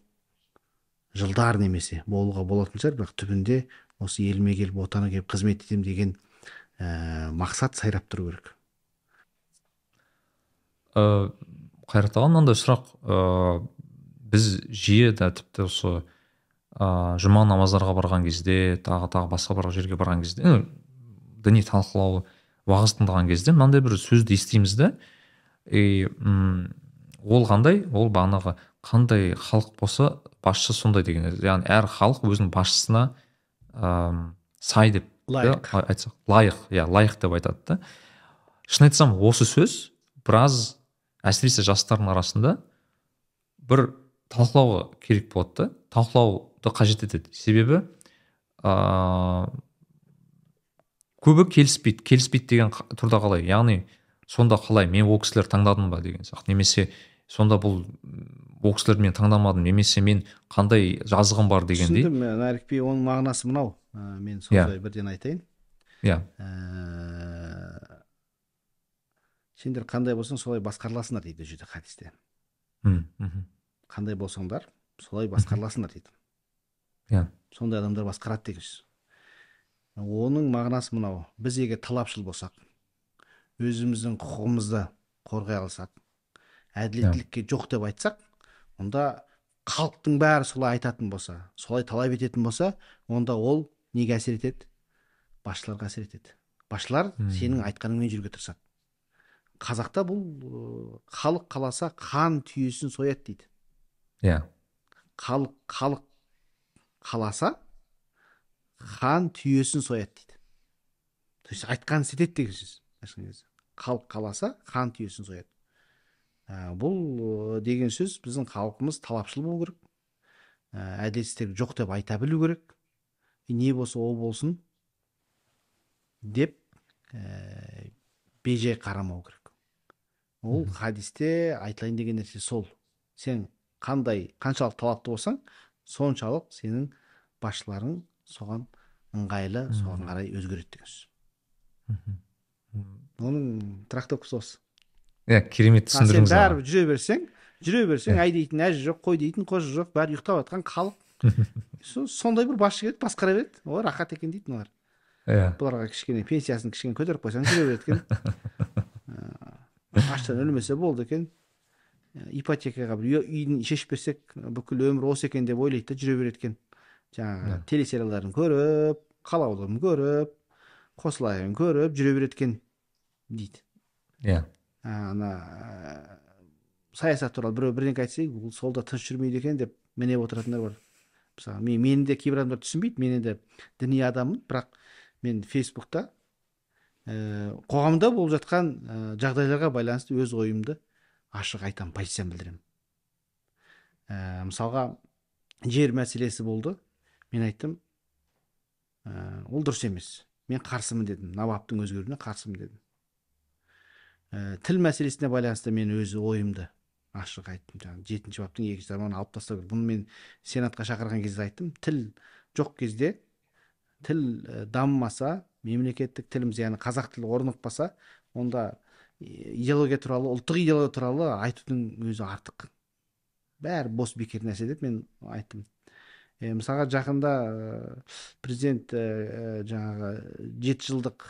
жылдар немесе болуға болатын шығар бірақ түбінде осы еліме келіп отана келіп қызмет етемін деген ә, мақсат сайрап тұру керек. Ыыы ә, қайрат аға мынандай сұрақ. Ыыы біз жиі да тіпті осы ыыы жұма намаздарға барған кезде тағы тағы басқа бір жерге барған кезде діни талқылау уағыз тыңдаған кезде мынандай бір сөзді естиміз да. И ол қандай? Ол бағанағы қандай халық болса басшы сондай деген яғни әр халық өзінің басшысына ыыы сай деп лайық. айтсақ лайық иә лайық деп айтады да. Шын айтсам осы сөз біраз әсіресе жастардың арасында бір талқылауға керек болады да. Талқылауды қажет етеді. Себебі ыыы көбі келіспейді. Келіспейді деген тұрда қалай? Яғни сонда қалай? Мен ол таңдадым ба деген сияқты. Немесе сонда бұл ол кісілерді мен таңдамадым. Немесе мен қандай жазығым бар дегендей түсіндім нарикби оның мағынасы мынау. Ә, мен сондай yeah. бірден айтайын. Иә. Yeah. ә, сендер қандай болсаң солай басқарыласыңдар дейді ол жерде хадисте. Мхм. Қандай болсаңдар солай басқарыласыңдар дейді. Иә. Сондай адамдар басқарады деген сөз. Оның мағынасы мынау. Біз егер талапшыл болсақ өзіміздің құқығымызды қорғай алсақ әділеттілікке жоқ деп айтсақ онда халықтың бәрі солай айтатын болса солай талап ететін болса онда ол неге әсер етеді? Басшыларға әсер етеді. Басшылар сенің айтқаныңмен жүруге тырысады. Қазақта бұл халық қаласа хан түйесін сояды дейді. Иә. Халық халық қаласа хан түйесін сояды дейді. То есть айтқанын істетеді деген сөз. Халық қаласа хан түйесін сояды. Ә, бұл деген сөз біздің халқымыз талапшыл болу керек. Ә, әділетсіздік жоқ деп айта білу керек. Не болса ол болсын деп ә, бейжай қарамау керек. Ол хадисте айтылайын деген нәрсе сол. Сен қандай қаншалық талапты болсаң соншалық сенің басшыларың соған ыңғайлы соған қарай өзгереді деген сөз. Оның трактовкасы осы. Иә керемет сен түсіндірдіңіз аға. бәрібір жүре берсең жүре берсең әй дейтін әжі жоқ қой дейтін қожа жоқ бәрі ұйықтап жатқан халық Со- сондай бір басшы келеді басқара береді ой рахат екен дейді мыналар иә бұларға кішкене пенсиясын кішкене көтеріп қойсаң жүре береді екен аштан өлмесе болды екен ипотекаға бір үй- үйін шешіп берсек бүкіл өмір осы екен деп ойлайды да жүре береді екен жаңағы телесериалдарын көріп қалауларын көріп қосылайын көріп жүре береді екен дейді иә ана ә, саясат туралы біреу бірдеңке айтса "Ей, бұл сол да тыныш жүрмейді екен деп мінеп отыратындар бар. Мысалы мен мені де кейбір адамдар түсінбейді мен енді діни адаммын бірақ мен фейсбукта ә, қоғамда болып жатқан ә, жағдайларға байланысты өз ойымды ашық айтамын позициям білдіремін. Ә, мысалға жер мәселесі болды. Мен айттым ә, ол дұрыс емес. Мен қарсымын дедім. Набаптың өзгеруіне қарсымын дедім. Ә, тіл мәселесіне байланысты мен өз ойымды ашық айттым жаңағы. Жетінші баптың екінші тармағын алып тастау керек бұны мен сенатқа шақырған кезде айттым. Тіл жоқ кезде тіл ә, дамымаса мемлекеттік тіліміз яғни қазақ тілі орнықпаса онда и- идеология туралы ұлттық идеология туралы айтудың өзі артық. Бәрі бос бекер нәрсе деп мен айттым. Е, мысалға жақында президент жаңағы жеті жылдық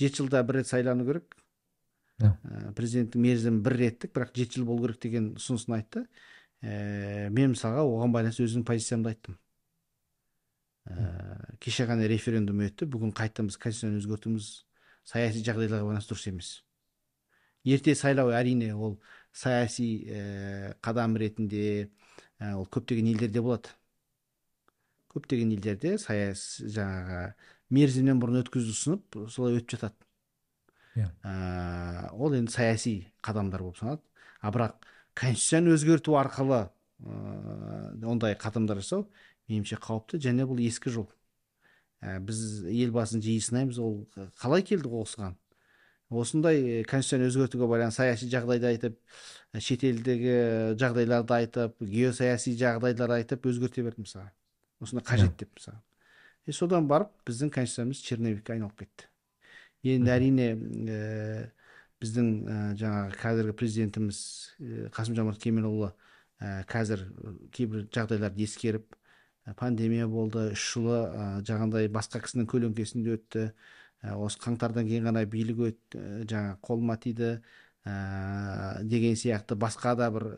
жеті жылда бір рет сайлану керек. Ә, президенттің мерзімі бір реттік бірақ жеті жыл болу керек деген ұсынысын айтты. Ә, мен мысалға оған байланысты өзімнің позициямды айттым. Ә, кеше ғана референдум өтті. Бүгін қайтадан біз конституцияны өзгертуіміз саяси жағдайларға байланысты дұрыс емес. Ерте сайлау әрине ол саяси ә, қадам ретінде ә, ол көптеген елдерде болады. Көптеген елдерде саяс жаңағы мерзімнен бұрын өткізуді ұсынып солай өтіп жатады. Иә. ол енді саяси қадамдар болып саналады. А бірақ конституцияны өзгерту арқылы ә, ондай қадамдар жасау меніңше қауіпті және бұл ескі жол. Ә, біз елбасын жиі сынаймыз ол қалай келді осыған? Осындай э, конституцияны өзгертуге байланысты саяси жағдайды айтып ә, шетелдегі жағдайларды айтып геосаяси жағдайлар айтып өзгерте берді мысалы осындай қажет деп мысалы и содан барып біздің конституциямыз черновикке айналып кетті енді әрине ә, біздің ә, жаңағы қазіргі президентіміз ә, қасым жомарт кемелұлы ә, қазір кейбір жағдайларды ескеріп ә, пандемия болды үш жылы ә, жаңағындай басқа кісінің көлеңкесінде өтті ә, осы қаңтардан кейін ғана билік өтті ә, жаңағы қолыма тиді ә, деген сияқты басқа да бір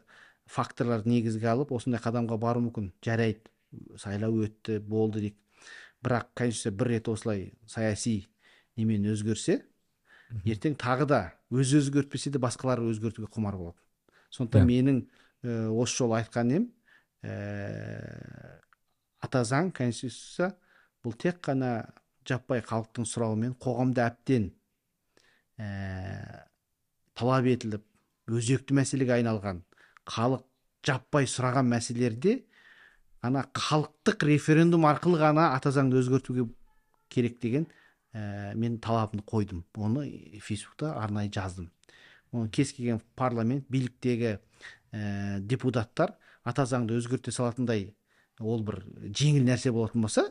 факторларды негізге алып осындай қадамға бару мүмкін жарайды сайлау өтті болды дейік бірақ конституция бір рет осылай саяси немен өзгерсе ертең тағы да өзі өзгертпесе де басқалар өзгертуге құмар болады сондықтан Иә. менің ә, осы жолы айтқан нем ә, ата заң конституция бұл тек қана жаппай халықтың сұрауымен қоғамда әбден ә, талап етіліп өзекті мәселеге айналған халық жаппай сұраған мәселелерде ана халықтық референдум арқылы ғана ата заңды өзгертуге керек деген ә, мен талабымды қойдым. Оны фейсбукта арнайы жаздым. Оны кез келген парламент биліктегі ә, депутаттар ата заңды өзгерте салатындай ол бір жеңіл нәрсе болатын болса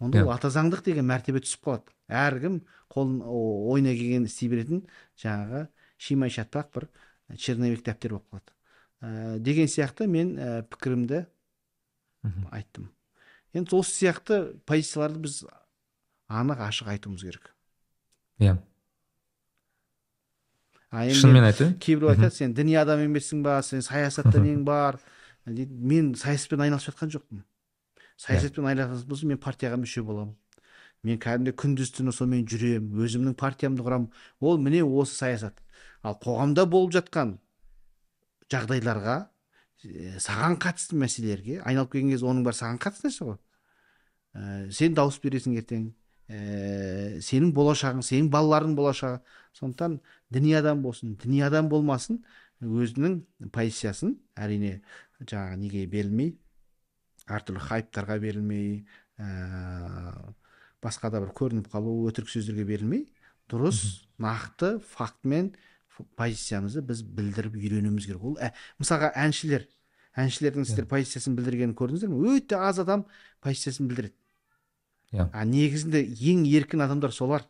онда Иә. ол ата заңдық деген мәртебе түсіп қалады. Әркім қолын ойына келгенін істей беретін жаңағы шимай шатпақ бір черновик дәптер болып қалады. Ә, деген сияқты мен ә, пікірімді Айттым. Енді осы сияқты позицияларды біз анық ашық айтуымыз керек. Иә. Енді шынымен айтайын кейбіреу айтады сен діни адам емессің ба? Сен саясатта нең бар? Дейді мен саясатпен айналысып жатқан жоқпын. Саясатпен айналысатын болсам мен партияға мүше боламын. Мен кәдімгідей күндіз түні сонымен жүремін өзімнің партиямды құрамын. Ол міне осы саясат. Ал қоғамда болып жатқан жағдайларға саған қатысты мәселелерге айналып келген кезде оның бәрі саған қатысты нәрсе ғой. Ә, сен дауыс бересің ертең. Ә, сенің болашағың сенің балаларыңның болашағы. Сондықтан діни адам болсын діни адам болмасын өзінің позициясын әрине жаңағы неге берілмей әртүрлі хайптарға берілмей ә, басқа да бір көрініп қалу өтірік сөздерге берілмей дұрыс нақты фактімен позициямызды біз білдіріп үйренуіміз керек. Ол ә, мысалға әншілер әншілердің сіздер позициясын білдіргенін көрдіңіздер ме? Өте аз адам позициясын білдіреді. Иә. А негізінде ең еркін адамдар солар.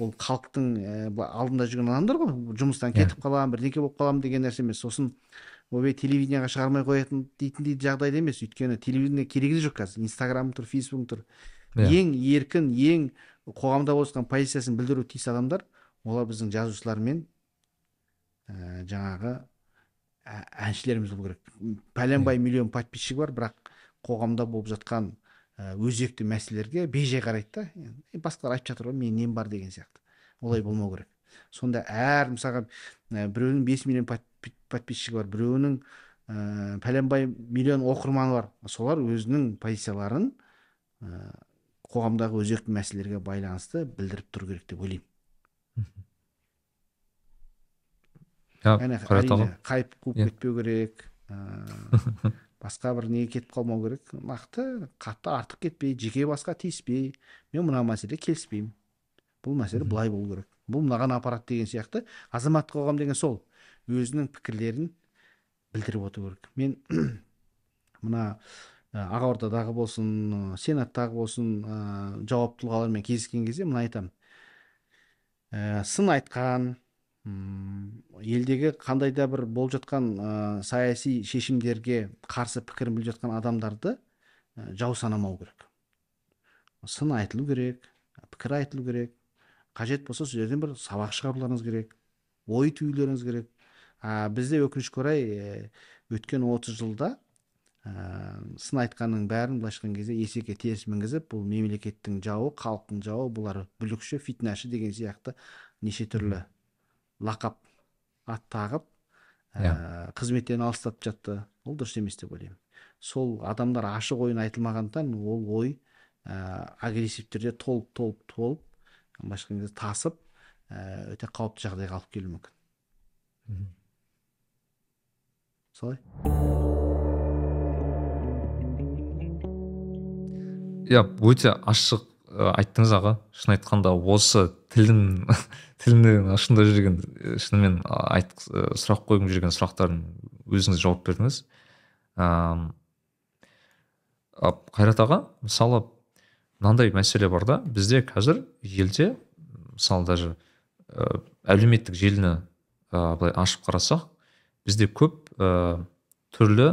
Ол халықтың ә, алдында жүрген адамдар ғой. Жұмыстан Иә. кетіп қаламын бірдеңке болып қаламын деген нәрсе емес. Сосын ойбай телевидениеға шығармай қоятын дейтіндей жағдайда емес. Өйткені телевидение керегі де жоқ қазір. Инстаграм тұр фейсбук тұр. Иә. ең еркін ең қоғамда болған позициясын білдіруі тиіс адамдар. Олар біздің жазушылар мен ә, жаңағы ә- әншілеріміз болу керек. Пәленбай миллион подписчигі бар бірақ қоғамда болып жатқан ә, өзекті мәселелерге бейжай қарайды да. «Е, басқалар айтып жатыр ғой менің нем бар деген сияқты. Олай болмау керек. Сонда әр мысалға ә, біреуінің бес миллион подпи- подписчигі бар біреуінің ә, пәленбай миллион оқырманы бар. Солар өзінің позицияларын ә, қоғамдағы өзекті мәселелерге байланысты білдіріп тұру керек деп ойлаймын иә әне қайрат аға әрине хайп қуып Иә. кетпеу керек ә, басқа бір неге кетіп қалмау керек? Нақты қатты артық кетпей жеке басқа тиіспей мен мына мәселеде келіспеймін. Бұл мәселе былай болу керек. Бұл мынаған апарады деген сияқты. Азаматтық қоғам деген сол өзінің пікірлерін білдіріп отыру керек. Мен мына ақордадағы болсын сенаттағы болсын ә, жауапты тұлғалармен кездескен кезде мына айтамын. Ә, сын айтқан елдегі қандай да бір болып жатқан ә, саяси шешімдерге қарсы пікірін білдіріп жатқан адамдарды ә, жау санамау керек. Сын айтылу керек пікір айтылу керек. Қажет болса сол жерден бір сабақ шығаруларыңыз керек ой түюлеріңіз керек. А бізде өкінішке орай ә, өткен 30 жылда ә, сын айтқанның бәрін былайша айтқан кезде есеке теріс мінгізіп бұл мемлекеттің жауы халықтың жауы бұлар бүлікші фитнашы деген сияқты неше түрлі лақап ат тағып ә, қызметтен алыстатып жатты. Ол дұрыс емес деп ойлаймын. Сол адамдар ашық ойын айтылмағандықтан ол ой ә, агрессив түрде толып толып толып былайша айтқан кезде тасып ә, өте қауіпті жағдайға алып келуі мүмкін. Солай. Иә өте ашық айттыңыз аға. Шын айтқанда осы тілдің тілдің ұшында жүрген шынымен айт сұрақ қойғым жүрген сұрақтардың өзіңіз жауап бердіңіз. Қайрат аға мысалы мынандай мәселе бар да бізде қазір елде мысалы даже ы, әлеуметтік желіні ы, былай ашып қарасақ бізде көп ы, түрлі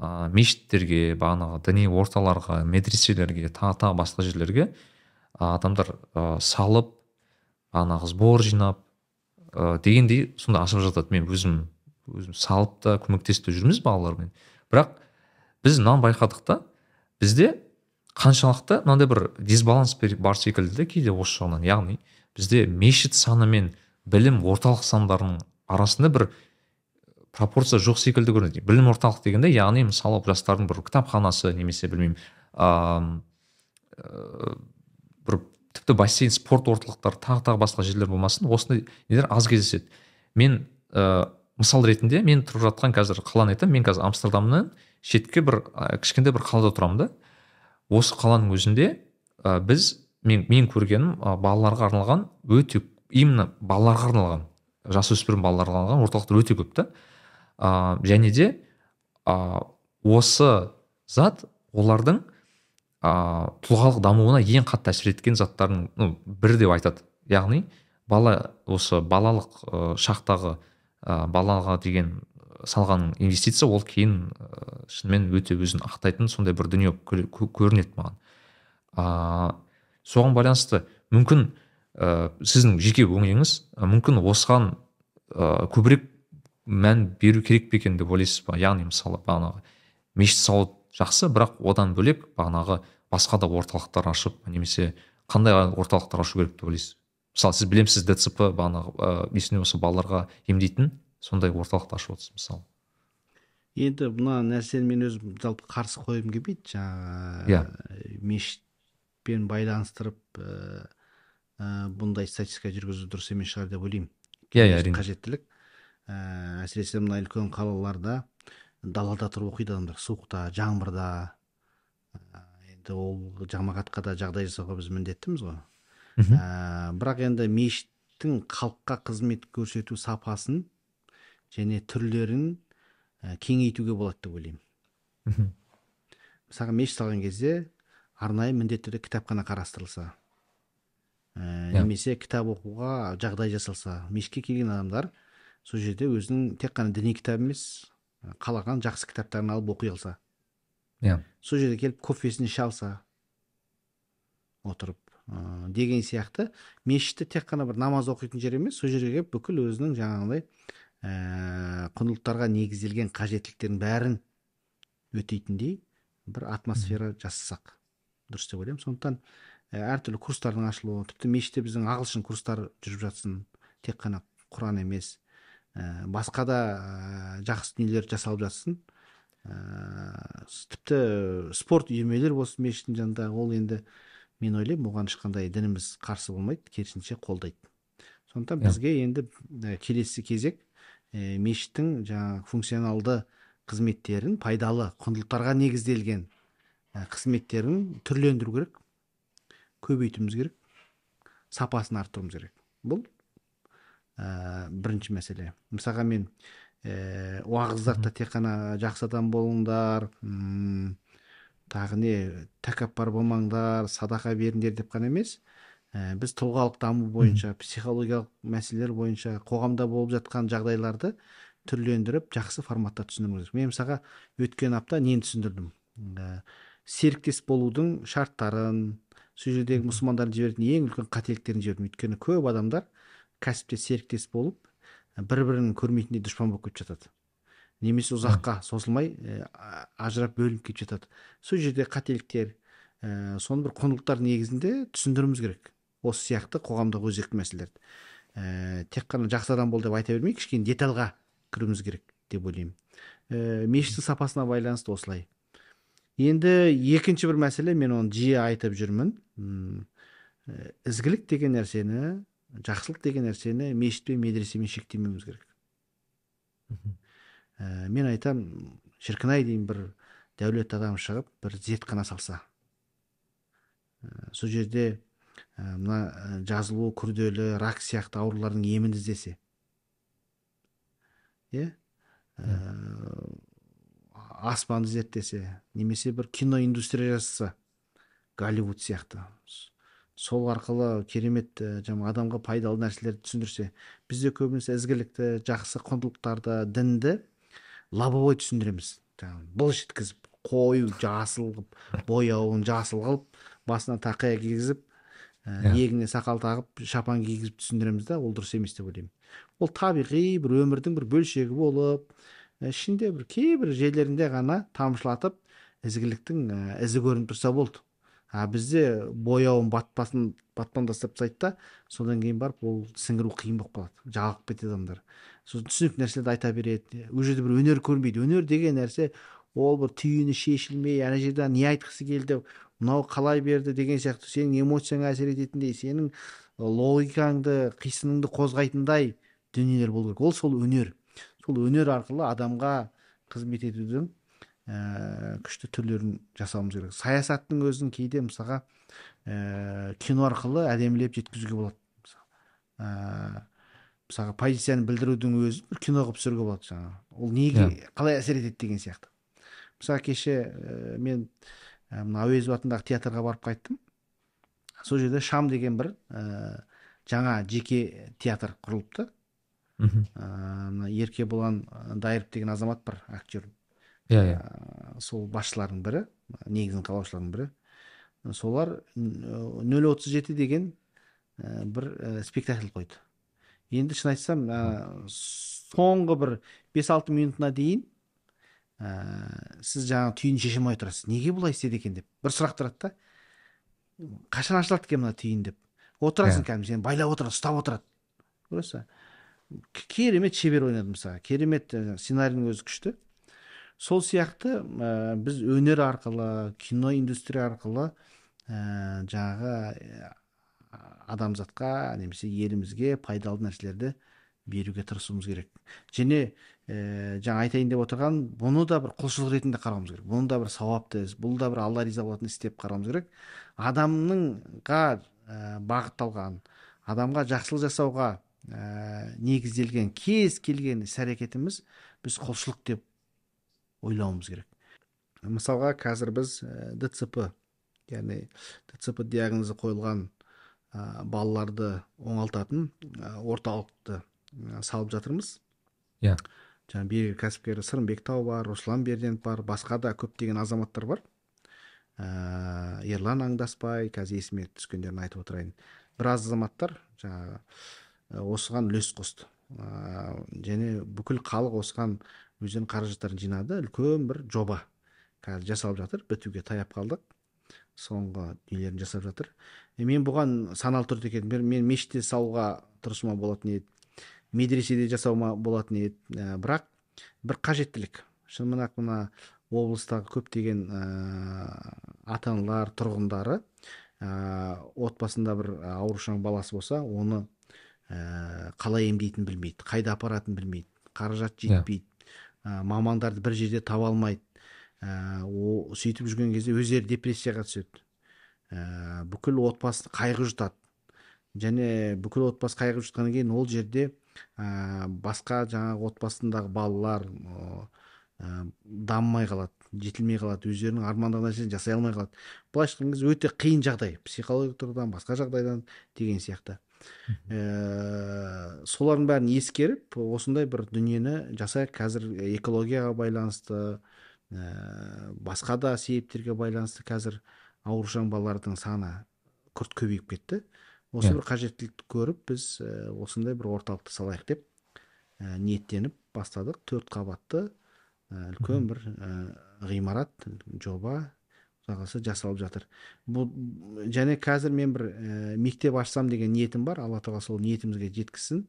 ә, мешіттерге бағанағы діни орталарға медреселерге тағы тағы басқа жерлерге адамдар ә, салып бағанағы сбор жинап ә, дегендей сонда ашып жатады. Мен өзім өзім салып та көмектесіп те жүрміз балалармен. Бірақ біз мынаны байқадық та бізде қаншалықты мынандай бір дисбаланс бар секілді де кейде осы жағынан. Яғни бізде мешіт саны мен білім орталық сандарының арасында бір пропорция жоқ секілді көрінеді. Білім орталық дегенде яғни мысалы жастардың бір кітапханасы немесе білмеймін ам, ә, бір тіпті бассейн спорт орталықтары тағы тағы басқа жерлер болмасын осындай нелер аз кездеседі. Мен ә, мысал ретінде мен тұрып жатқан қазір қаланы айтамын. Мен қазір амстердамнан шетке бір ә, кішкентай бір қалада тұрамын да. Осы қаланың өзінде ә, біз мен мен көргенім ә, балаларға арналған өте именно балаларға арналған жасөспірім балаларға арналған орталықтар өте көп та. Ә, және де ә, осы зат олардың ә, тұлғалық дамуына ең қатты әсер еткен заттардың ну, бірі деп айтады. Яғни бала осы балалық ә, шақтағы ә, балаға деген салған инвестиция ол кейін ә, шынымен өте өзін ақтайтын сондай бір дүние көрінеді маған. А, соған байланысты мүмкін ә, сіздің жеке ойыңыз мүмкін осыған ә, көбірек мән беру керек пе екен деп ойлайсыз ба? Яғни мысалы бағанағы мешіт салу жақсы бірақ одан бөлек бағанағы басқа да орталықтар ашып немесе қандай орталықтар ашу керек деп ойлайсыз? Мысалы сіз білемісіз дцп бағанағы ыыы есімде болса балаларға емдейтін сондай орталықты ашып отырсыз мысалы. Енді мына нәрсені мен өзім жалпы қарсы қойғым келмейді. Жаңағы иә. мешітпен байланыстырып ә, бұндай статистика жүргізу дұрыс емес шығар деп ойлаймын. Иә иә әрине. қажеттілік. Ә, әсіресе мына үлкен қалаларда далада тұрып оқиды адамдар. Суықта жаңбырда. Енді ол жамағатқа да жағдай жасауға біз міндеттіміз ғой. Ә, бірақ енді мешіттің халыққа қызмет көрсету сапасын және түрлерін ә, кеңейтуге болады деп ойлаймын. Мысалға мешіт салған кезде арнайы міндетті түрде кітапхана қарастырылса ә, немесе кітап оқуға жағдай жасалса мешітке келген адамдар сол жерде өзінің тек қана діни кітап емес қалаған жақсы кітаптарын алып оқи алса. Иә. Сол жерге келіп кофесін іше алса отырып ә, деген сияқты. Мешітті тек қана бір намаз оқитын жер емес сол жерге келіп бүкіл өзінің жаңағыдай ә, құндылықтарға негізделген қажеттіліктердің бәрін өтейтіндей бір атмосфера жасасақ дұрыс деп ойлаймын. Сондықтан ә, әртүрлі курстардың ашылуы тіпті мешітте біздің ағылшын курстар жүріп жатсын тек қана құран емес ә, басқа да ә, жақсы дүниелер жасалып жатсын. Ә, тіпті спорт үйірмелер болсын мешіттің жанында ол енді мен ойлаймын оған ешқандай дініміз қарсы болмайды керісінше қолдайды. Сондықтан бізге енді келесі кезек ә, мешіттің жаңағы функционалды қызметтерін пайдалы құндылықтарға негізделген ә, қызметтерін түрлендіру керек көбейтуіміз керек сапасын арттыруымыз керек. Бұл ә, бірінші мәселе. Мысалға мен ә, уағыздарда тек қана жақсы адам болыңдар тағы не тәкаппар болмаңдар садақа беріңдер деп қана емес. Ә, біз тұлғалық даму бойынша психологиялық мәселелер бойынша қоғамда болып жатқан жағдайларды түрлендіріп жақсы форматта түсіндіруіміз керек. Мен мысалға өткен апта нені түсіндірдім? Ә, серіктес болудың шарттарын сол жердегі мұсылмандардың жіберетін ең үлкен қателіктерін жібердім. Өйткені көп адамдар кәсіпте серіктес болып бір бірін көрмейтіндей дұшпан болып кетіп жатады. Немесе ұзаққа созылмай ә, ажырап бөлініп кетіп жатады. Сол жерде қателіктер ә, соны бір құндылықтар негізінде түсіндіруіміз керек. Осы сияқты қоғамдағы өзекті мәселелерді. Ә, тек қана жақсы адам бол деп айта бермей кішкене детальға кіруіміз керек деп ойлаймын. Ә, мешіттің сапасына байланысты осылай. Енді екінші бір мәселе мен оны жиі айтып жүрмін. Ізгілік деген нәрсені жақсылық деген нәрсені мешіт пен медресемен шектемеуіміз керек. Ә, мен айтам шіркін ай деймін бір дәулетті адам шығып бір зертхана салса. Ә, сол жерде ә, мына жазылуы күрделі рак сияқты аурулардың емін іздесе. Иә? Аспанды зерттесе немесе бір кино индустрия жасаса голливуд сияқты. Сол арқылы керемет жаңағы адамға пайдалы нәрселерді түсіндірсе бізде көбінесе ізгілікті жақсы құндылықтарды дінді лобовой түсіндіреміз. Былш еткізіп қою жасыл қылып бояуын жасыл қылып басына тақия кигізіп ә, иегіне сақал тағып шапан кигізіп түсіндіреміз да ол дұрыс емес деп ойлаймын. Ол табиғи бір өмірдің бір бөлшегі болып ішінде бір кейбір жерлерінде ғана тамшылатып ізгіліктің ізі көрініп тұрса болды. А бізде бояуын батпасын батпан тастап тастайды да содан кейін барып ол сіңіру қиын болып қалады жалығып кетеді адамдар. Сосын түсінікті нәрселерді айта береді ол жерде бір өнер көрінбейді өнер деген нәрсе ол бір түйіні шешілмей ана жерде не айтқысы келді мынау қалай берді деген сияқты. Сенің эмоцияңа әсер ететіндей сенің логикаңды қисыныңды қозғайтындай дүниелер болу керек. Ол сол өнер. Сол өнер арқылы адамға қызмет етудің ә, күшті түрлерін жасауымыз керек. Саясаттың өзін кейде мысалға ә, кино арқылы әдемілеп жеткізуге болады. Ә, мысалға позицияны білдірудің өзін бір кино қылып түсіруге болады жаңағы. Ол неге yeah. қалай әсер етеді деген сияқты. Мысалы кеше ә, мен мына әуезов атындағы театрға барып қайттым. Сол жерде шам деген бір ә, жаңа жеке театр құрылыпты. Мына еркебұлан дайыров деген азамат бар актер иә иә. сол басшылардың бірі негізін қалаушылардың бірі. Солар нөл отыз жеті деген ә, бір ә, спектакль қойды. Енді шын айтсам ә, соңғы бір бес алты минутына дейін ә, сіз жаңағы түйін шеше алмай отырасыз неге бұлай істеді екен деп бір сұрақ тұрады да. Қашан ашылады екен мына түйін деп. Отырасың кәдімгі сені байлап отырады ұстап отырады. Көресіз керемет шебер ойнады мысалы керемет сценарийдің өзі күшті. Сол сияқты ә, біз өнер арқылы кино индустрия арқылы ә, жаңағы адамзатқа немесе елімізге пайдалы нәрселерді беруге тырысуымыз керек. Және ә, жаңа айтайын деп отырған бұны да бір құлшылық ретінде қарауымыз керек. Бұны да бір сауапты іс бұл да бір алла риза болатын іс деп қарауымыз керек. Адамныңға ә, бағытталған адамға жақсылық жасауға ә, негізделген кез келген іс әрекетіміз біз құлшылық деп ойлауымыз керек мысалға қазір біз дцп яғни дцп диагнозы қойылған ә, балаларды оңалтатын ә, орталықты ә, салып жатырмыз иә yeah. жаңағы белгілі кәсіпкер сырымбек тау бар руслан берденов бар басқа да көптеген азаматтар бар ә, ерлан аңдаспай қазір есіме түскендерін айтып отырайын біраз азаматтар жаңағы осыған үлес қосты ә, және бүкіл халық осыған өздерінің қаражаттарын жинады. Үлкен бір жоба. Қазір жасалып жатыр. Бітуге таяп қалдық. Соңғы нелерін жасап жатыр. Е, мен бұған саналы түрде келдім мен мешітте салуға тырысуыма болатын еді. Медреседе жасауыма болатын еді. Ә, бірақ бір қажеттілік. Шын ақ мына облыстағы көптеген ә, ата аналар тұрғындары ә, отбасында бір аурушаң баласы болса оны ә, қалай емдейтінін білмейді қайда апаратынын білмейді қаражат иә. жетпейді. Ә, мамандарды бір жерде таба алмайды. Ә, сөйтіп жүрген кезде өздері депрессияға түседі. Ә, бүкіл отбасын қайғы жұтады. Және бүкіл отбасы қайғы жұтқаннан кейін ол жерде ә, басқа жаңағы отбасындағы балалар ә, дамымай қалады жетілмей қалады өздерінің армандаған нәрсесін жасай алмай қалады. Былайша айтқан кезде өте қиын жағдай. Психологиялық тұрғыдан басқа жағдайдан деген сияқты. Ә, солардың бәрін ескеріп осындай бір дүниені жасайық. Қазір экологияға байланысты ә, басқа да себептерге байланысты қазір аурушаң балалардың саны күрт көбейіп кетті. Осы бір қажеттілікті көріп біз ә, осындай бір орталықты салайық деп ә, ниеттеніп бастадық. Төрт қабатты үлкен бір ғимарат жоба қаласа жасалып жатыр. Бұл және қазір мен бір ә, мектеп ашсам деген ниетім бар. Алла тағала сол ниетімізге жеткізсін.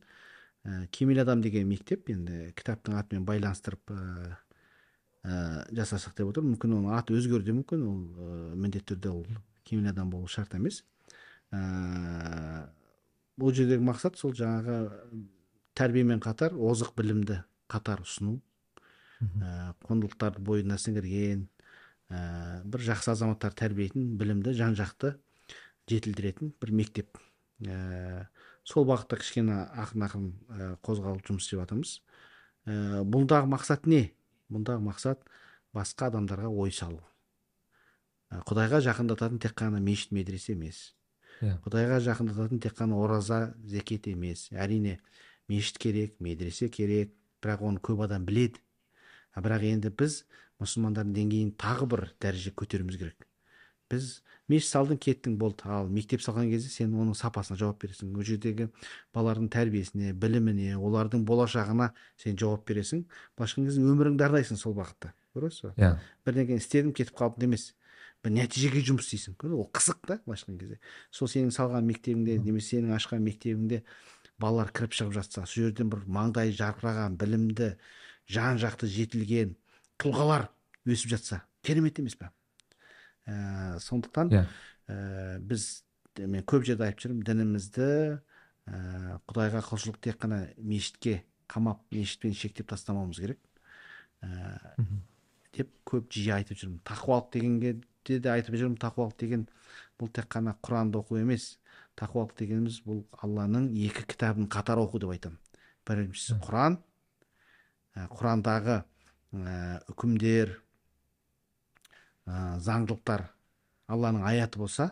Ә, кемел адам деген мектеп енді кітаптың атымен байланыстырып ә, ә, жасасақ деп отырмын мүмкін оның аты өзгеруі де мүмкін. Ол ә, міндетті түрде ол кемел адам болу шарт емес. Ә, бұл жердегі мақсат сол жаңағы тәрбиемен қатар озық білімді қатар ұсыну. Ә, құндылықтарды бойына сіңірген ә, бір жақсы азаматтар тәрбиелейтін білімді жан жақты жетілдіретін бір мектеп. Ә, сол бағытта кішкене ақырын ақырын ә, қозғалып жұмыс істеп жатырмыз. Ә, бұндағы мақсат не? Бұндағы мақсат басқа адамдарға ой салу. Ә, құдайға жақындататын тек қана мешіт медресе емес. Yeah. Иә. құдайға жақындататын тек қана ораза зекет емес. Әрине мешіт керек медресе керек бірақ оны көп адам біледі. Бірақ енді біз мұсылмандардың деңгейін тағы бір дәреже көтеруіміз керек. Біз мешіт салдың кеттің болды ал мектеп салған кезде сен оның сапасына жауап бересің. Ол жердегі балалардың тәрбиесіне біліміне олардың болашағына сен жауап бересің. Былайша айтқан кезде өміріңді арнайсың сол бағытта. Көресіз ба? Иә. Бірдеңені істедім кетіп қалдым емес. Бір нәтижеге жұмыс істейсің. Ол қызық та былайша айтқан кезде. Сол сенің салған мектебіңде немесе сенің ашқан мектебіңде балалар кіріп шығып жатса сол жерден бір маңдайы жарқыраған білімді жан жақты жетілген тұлғалар өсіп жатса керемет емес па ә, сондықтан yeah. Иә. ә, біз мен көп жерде айтып жүрмін дінімізді ә, құдайға құлшылық тек қана мешітке қамап мешітпен шектеп тастамауымыз керек. Ә, деп көп жиі айтып жүрмін. Тақуалық дегенге де айтып жүрмін. Тақуалық деген бұл тек қана құранды оқу емес. Тақуалық дегеніміз бұл алланың екі кітабын қатар оқу деп айтамын. Біріншісі құран. Құрандағы ә, үкімдер ә, заңдылықтар алланың аяты болса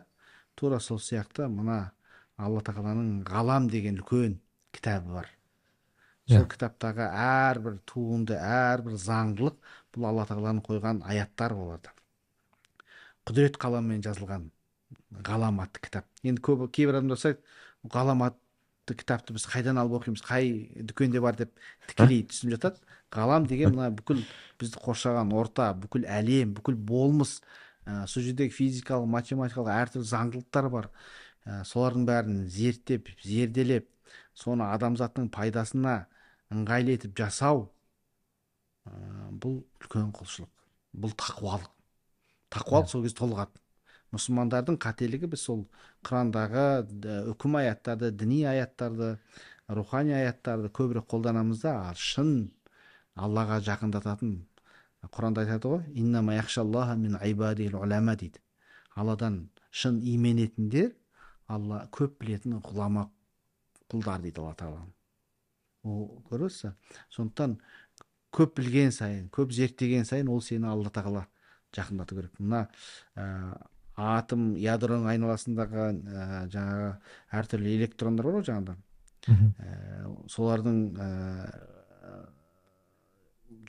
тура сол сияқты мына алла тағаланың ғалам деген үлкен кітабы бар. Сол Иә. кітаптағы әрбір туынды әрбір заңдылық бұл алла тағаланың қойған аяттар болады. Құдірет қаламмен жазылған ғалам атты кітап енді көп кейбір адамдар сұрайды ғалам атты кітапты біз қайдан алып оқимыз қай дүкенде бар деп тікелей түсініп жатады. Ғалам деген мына бүкіл бізді қоршаған орта бүкіл әлем бүкіл болмыс ә, сол жердегі физикалық математикалық әртүрлі заңдылықтар бар. Ә, солардың бәрін зерттеп зерделеп соны адамзаттың пайдасына ыңғайлы етіп жасау ә, бұл үлкен құлшылық бұл тақуалық. Тақуалық сол кезде толығады. Мұсылмандардың қателігі біз сол құрандағы үкім аяттарды діни аяттарды рухани аяттарды көбірек қолданамыз да ал шын аллаға жақындататын құранда айтады ғой дейді. Алладан шын именетіндер алла көп білетін ғұлама құлдар дейді алла тағала. Ол ба сондықтан көп білген сайын көп зерттеген сайын ол сені алла тағала жақындату керек. Мына ә, атом ядроның айналасындағы ә, жаңағы әртүрлі электрондар бар ғой жаңағыда. Ә, солардың ә,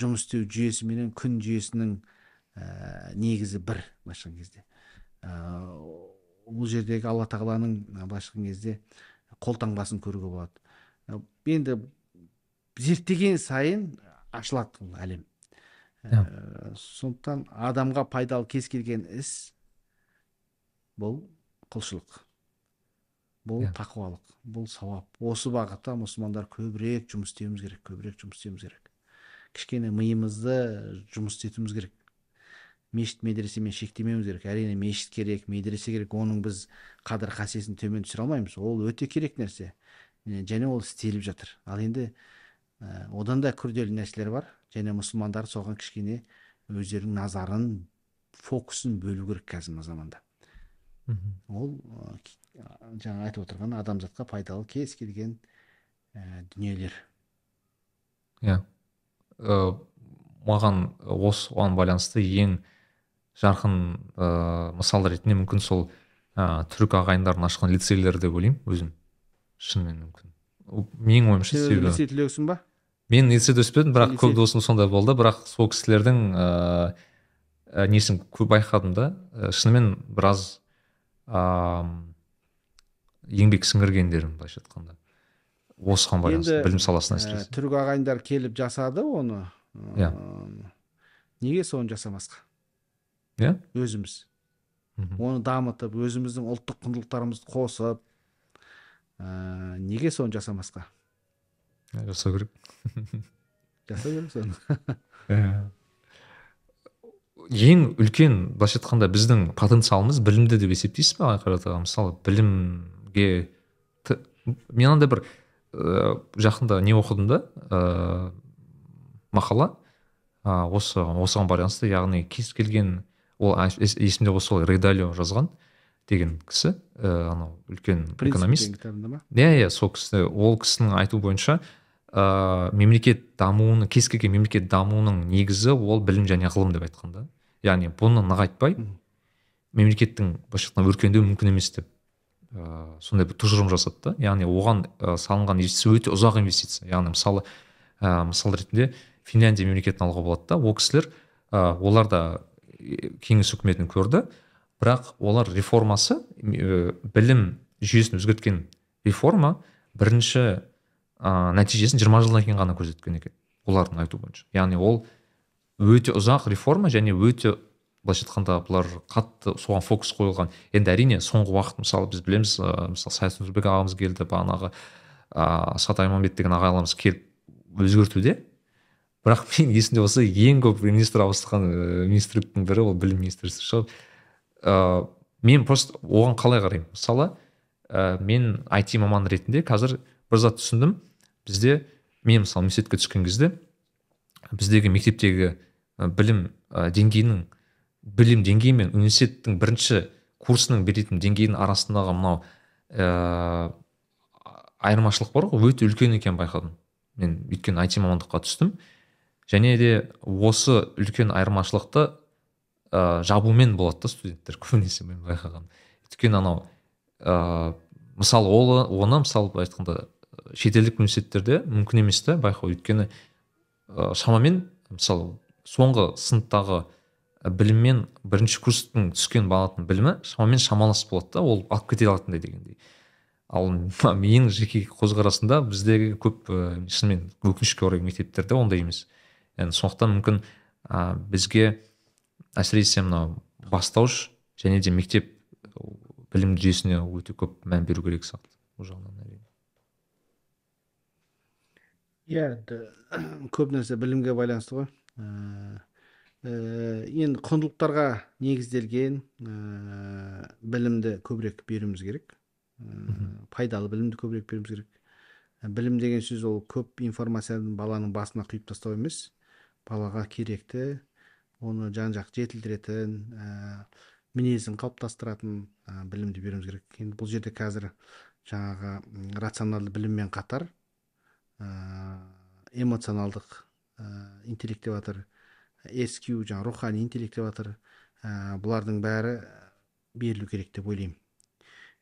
жұмыс істеу жүйесі менен күн жүйесінің ә, негізі бір былайша айтқан кезде. Ә, бұл жердегі алла тағаланың ә, былайша айтқан кезде қолтаңбасын көруге болады. Енді зерттеген сайын ашылады бұл әлем. Ә, сондықтан адамға пайдалы кез келген іс бұл құлшылық бұл тақуалық бұл сауап. Осы бағытта мұсылмандар көбірек жұмыс істеуіміз керек көбірек жұмыс істеуіміз керек. Кішкене миымызды жұмыс істетуіміз керек. Мешіт медресемен шектемеуіміз керек. Әрине мешіт керек медресе керек. Оның біз қадір қасиетін төмен түсіре алмаймыз. Ол өте керек нәрсе. Және ол істеліп жатыр. Ал енді ә, одан да күрделі нәрселер бар. Және мұсылмандар соған кішкене өздерінің назарын фокусын бөлу керек қазіргі заманда. Ол ә, жаңа айтып отырған адамзатқа пайдалы кез келген ә, дүниелер. Иә. Ә, маған осыған байланысты ең жарқын ә, мысал ретінде мүмкін сол ә, түрік ағайындардың ашқан лицейлер деп ойлаймын өзім. Шынымен мүмкін. Менің ойымша себебі лицей түлегісің ба? мен лицейде өспедім бірақ Лицей- көп досым сондай болды. Бірақ сол кісілердің ыыы ә, несін көп байқадым да. Ә, шынымен біраз ыыы еңбек сіңіргендерін былайша айтқанда. Осыған байланысты Енді, білім саласына ә, әсіресе түрік ағайындар келіп жасады оны. Иә. Ә, неге соны жасамасқа? Иә. Өзіміз. Оны дамытып өзіміздің ұлттық құндылықтарымызды қосып ә, неге соны жасамасқа? Иә, жасау керек. Жасау керек соны. Ең үлкен былайша айтқанда біздің потенциалымыз білімде деп есептейсіз ба қайрат аға мысалы білімге мен андай бір ыыы жақында не оқыдым да ыыы мақала. А, осы осыған байланысты яғни кез келген ол есімде болса сол рейдалио жазған деген кісі ыыы анау үлкен экономист. иә иә сол кісі ол кісінің айтуы бойынша ыыы мемлекет дамуының кез келген мемлекет дамуының негізі ол білім және ғылым деп айтқан да. Яғни бұны нығайтпай мемлекеттің былайша айтқанда өркендеуі мүмкін емес деп. Ыыы сондай бір тұжырым жасады да яғни оған ә, салынған инвестиция өте ұзақ инвестиция. Яғни мысалы ә, мысал ретінде финляндия мемлекетін алуға болады да. Ол кісілер ә, олар да кеңес үкіметін көрді. Бірақ олар реформасы ә, білім жүйесін өзгерткен реформа бірінші ә, нәтижесін жиырма жылдан кейін ғана көрсеткен екен олардың айтуы бойынша. Яғни ол өте ұзақ реформа және өте былайша айтқанда бұлар қатты соған фокус қойылған. Енді әрине соңғы уақыт мысалы біз білеміз ыыы мысалы саят нұрбек ағамыз келді бағанағы ыыы асхат айманбет деген ағаларымыз келіп өзгертуде. Бірақ мен есімде болса ең көп министр ыыы министрліктің бірі ол білім министрі шығар. Ыыы мен просто оған қалай қараймын? Мысалы ә, мен IT маман ретінде қазір бір зат түсіндім. Бізде мен мысалы университетке түскен кезде біздегі мектептегі білім ә, деңгейінің білім деңгейі мен университеттің бірінші курсының беретін деңгейінің арасындағы мынау ә, айырмашылық бар ғой өте үлкен екенін байқадым. Мен өйткені IT мамандыққа түстім. Және де осы үлкен айырмашылықты ә, жабумен болады да студенттер көбінесе мен байқағаным өйткені анау ә, мысалы ол оны мысалы былай айтқанда шетелдік университеттерде мүмкін емес та байқау. Өйткені ә, шамамен мысалы соңғы сыныптағы біліммен бірінші курстың түскен баланың білімі шамамен шамалас болады да ол алып кете алатындай дегендей. Ал менің жеке көзқарасымда біздегі көп ә, шынымен өкінішке орай мектептерде ондай емес. Яғни сондықтан мүмкін ә, бізге әсіресе мынау бастауыш және де мектеп білім жүйесіне өте көп мән беру керек сияқты ол жағынан әрине. Иә көп нәрсе білімге байланысты ғой. Ә, енді құндылықтарға негізделген ә, білімді көбірек беруіміз керек. Ә, пайдалы білімді көбірек беруіміз керек. Білім деген сөз ол көп информацияны баланың басына құйып тастау емес. Балаға керекті оны жан жақты жетілдіретін мінезін қалыптастыратын ә, білімді беруіміз керек. Енді бұл жерде қазір жаңағы рационалды біліммен қатар ә, эмоционалдық ә, интеллект деп жатыр SQ жаңағы рухани интеллект деп жатыр ә, бұлардың бәрі берілу керек деп ойлаймын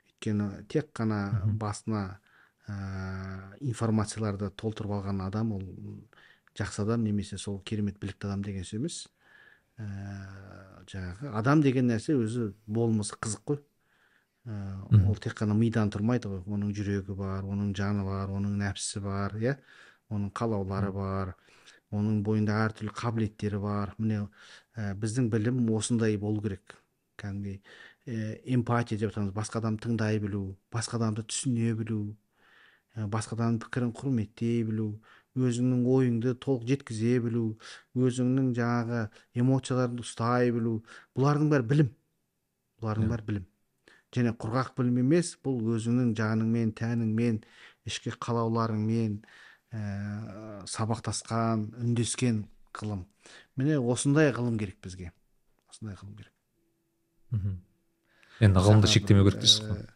өйткені тек қана басына ә, информацияларды толтырып алған адам ол жақсы адам немесе сол керемет білікті адам деген сөз емес ә, жаңағы адам деген нәрсе өзі болмысы қызық қой ә, ол тек қана мидан тұрмайды ғой оның жүрегі бар оның жаны бар оның нәпсісі бар иә оның қалаулары бар оның бойында әртүрлі қабілеттері бар. Міне ә, біздің білім осындай болу керек. Кәдімгідей ә, эмпатия деп жатамыз басқа адамды тыңдай білу басқа адамды түсіне білу ә, басқа адамның пікірін құрметтей білу өзіңнің ойыңды толық жеткізе білу өзіңнің жаңағы эмоцияларыңды ұстай білу. Бұлардың бәрі білім. Бұлардың бәрі білім. Және құрғақ білім емес бұл өзіңнің жаныңмен тәніңмен ішкі қалауларыңмен ә, сабақтасқан үндескен ғылым міне осындай ғылым керек бізге. Осындай ғылым керек. Мхм. Енді ғылымды шектемеу керек дейсіз ғой.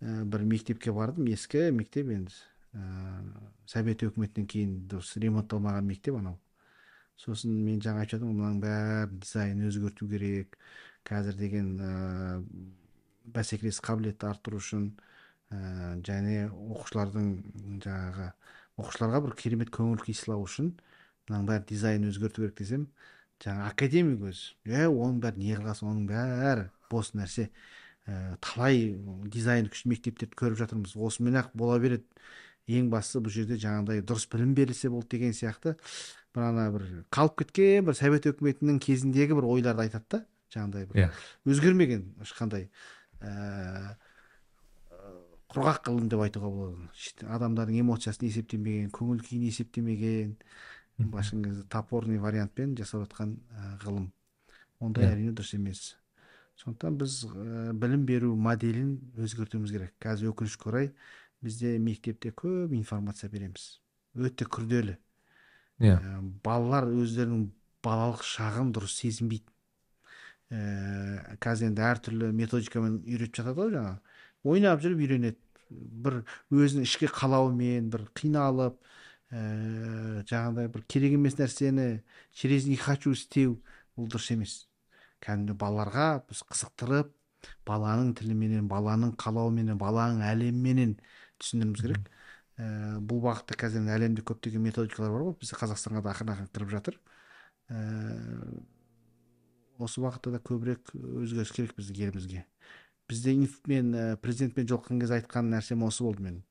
бір мектепке бардым ескі мектеп енді. Ә, совет өкіметінен кейін дұрыс ремонтталмаған мектеп анау. Сосын мен жаңа айтып жатырмын мынаның бәрі дизайнын өзгерту керек. Қазір деген ә, бәсекелестік қабілетті арттыру үшін ә, және оқушылардың жаңағы оқушыларға бір керемет көңіл күй сыйлау үшін мынаның бәрі дизайнын өзгерту керек десем жаңа академик өзі. Е оның бәрі не қыласың оның бәрі бос нәрсе. Ә, талай дизайн күшті мектептерді көріп жатырмыз. Осымен ақ бола береді. Ең бастысы бұл жерде жаңағыдай дұрыс білім берілсе болды деген сияқты. Бір ана бір қалып кеткен бір совет өкіметінің кезіндегі бір ойларды айтады да жаңағыдай бір yeah. Иә. өзгермеген ешқандай. Ә, құрғақ ғылым деп айтуға болады адамдардың эмоциясын есептемеген көңіл күйін есептемеген былайша кезде топорный вариантпен жасап жатқан ғылым. Ондай yeah. Иә. әрине дұрыс емес. Сондықтан біз ә, білім беру моделін өзгертуіміз керек. Қазір өкінішке орай бізде мектепте көп информация береміз. Өте күрделі. Иә. Yeah. Ә, балалар өздерінің балалық шағын дұрыс сезінбейді. Ә, қазір енді әртүрлі методикамен үйретіп жатады ғой жаңағы. Ойнап жүріп үйренеді. Бір өзінің ішкі қалауымен бір қиналып ә, жаңағыдай бір керек емес нәрсені через не хочу істеу. Бұл дұрыс емес. Кәдімгі балаларға біз қызықтырып баланың тіліменен баланың қалауыменен баланың әлеміменен түсіндіруіміз керек. Ә, бұл бағытта қазір әлемде көптеген методикалар бар ғой. Біз қазақстанға да ақырын ақырын кіріп жатыр. Ә, осы бағытта да көбірек өзгеріс керек біздің елімізге. Бізде мен ә, президентпен жолыққан кезде айтқан нәрсем осы болды менің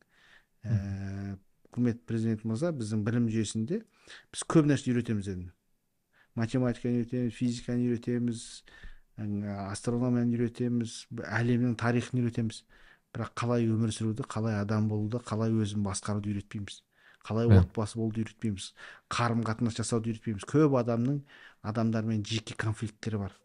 ә, құрметті президент мырза біздің білім жүйесінде біз көп нәрсе үйретеміз дедім математиканы үйретеміз физиканы үйретеміз астрономияны үйретеміз әлемнің тарихын үйретеміз бірақ қалай өмір сүруді қалай адам болуды қалай өзін басқаруды үйретпейміз қалай отбасы болуды үйретпейміз қарым қатынас жасауды үйретпейміз көп адамның адамдармен жеке конфликттері бар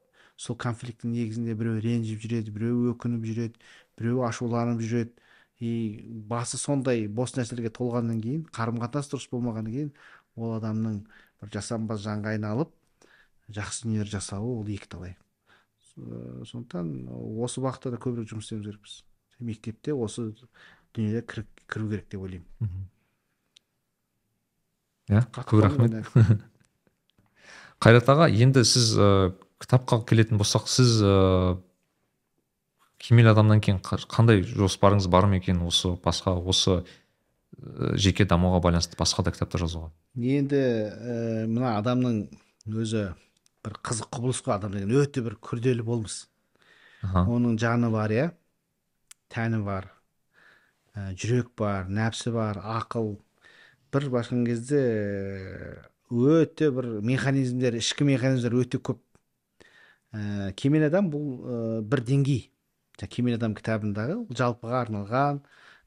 сол конфликттің негізінде біреу ренжіп жүреді біреу өкініп жүреді біреу ашуланып жүреді. И басы сондай бос нәрселерге толғаннан кейін қарым қатынас дұрыс болмағаннан кейін ол адамның бір жасампаз жанға айналып жақсы дүниелер жасауы ол екіталай сондықтан осы бағытта да көбірек жұмыс істеуіміз керекпіз. Мектепте осы дүниеге кіру керек деп ойлаймын. Иә? Көп рахмет. қайрат аға енді сіз ә, кітапқа келетін болсақ сіз ә, кемел адамнан кейін қандай жоспарыңыз бар ма екен осы басқа осы ә, жеке дамуға байланысты басқа да кітаптар жазуға? Енді ә, мына адамның өзі бір қызық құбылыс қой адам деген өте бір күрделі болмыс. Оның жаны бар иә? Тәні бар ә, жүрек бар нәпсі бар ақыл. Бір башқан кезде өте бір механизмдер ішкі механизмдер өте көп ә, кемел адам бұл ә, бір деңгей. Жаңа кемел адам кітабындағы жалпыға арналған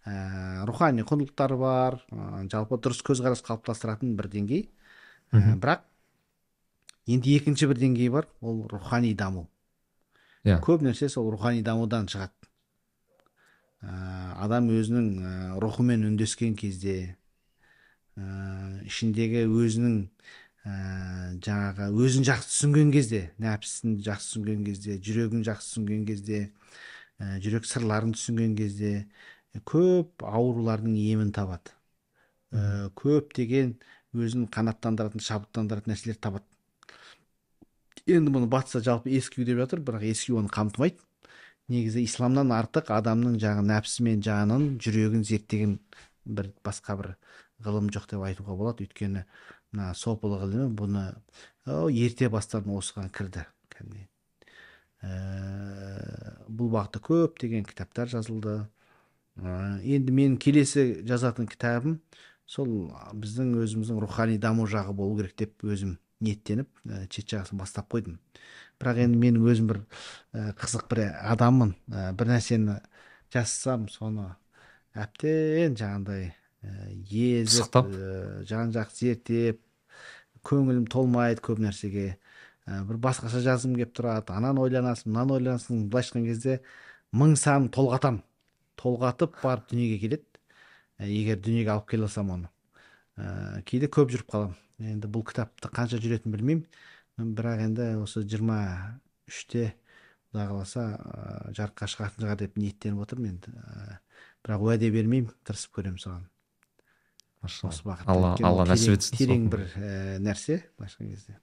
ә, рухани құндылықтар бар ә, жалпы дұрыс көзқарас қалыптастыратын бір деңгей. Ә, бірақ енді екінші бір деңгей бар ол рухани даму. Иә. Көп нәрсе сол рухани дамудан шығады. Ә, адам өзінің ә, рухымен үндескен кезде ә, ішіндегі өзінің ә, жаңағы өзін жақсы түсінген кезде нәпсісін жақсы түсінген кезде жүрегін жақсы түсінген кезде ә, жүрек сырларын түсінген кезде ә, көп аурулардың емін табады. Ә, көптеген өзін қанаттандыратын шабыттандыратын нәрселер табады. Енді бұны батыста жалпы ескі деп жатыр бірақ ескі оны қамтымайды. Негізі исламнан артық адамның жаңағы нәпсі мен жанын жүрегін зерттеген бір басқа бір ғылым жоқ деп айтуға болады. Өйткені мына сопылық ілімі бұны о, ерте бастан осыған кірді. Кәдімгідей. Ә, бұл бағытта көптеген кітаптар жазылды. Ә, енді менің келесі жазатын кітабым сол біздің өзіміздің рухани даму жағы болу керек деп өзім ниеттеніп ә, шет жағасын бастап қойдым. Бірақ енді мен өзім бір ә, қызық бір адаммын. Ә, бір нәрсені жазсам соны әбден жаңағыдай ә, езіп ә, жан жақты зерттеп көңілім толмайды көп нәрсеге. Ә, бір басқаша жазғым келіп тұрады. Ананы ойланасың мынаны ойланасың. Былайша айтқан кезде мың сан толғатам. Толғатып барып дүниеге келеді. Ә, егер дүниеге алып келе алсам оны. Ә, кейде көп жүріп қаламын енді бұл кітапты қанша жүретінін білмеймін. Бірақ енді осы жиырма үште құдай қаласа ә, жарыққа шығатын шығар деп ниеттеніп отырмын енді. Ә, бірақ уәде бермеймін тырысып көремін соған. Осы бағытта алла нәсіп етсін терең бір ә, нәрсе былайша айтқан кезде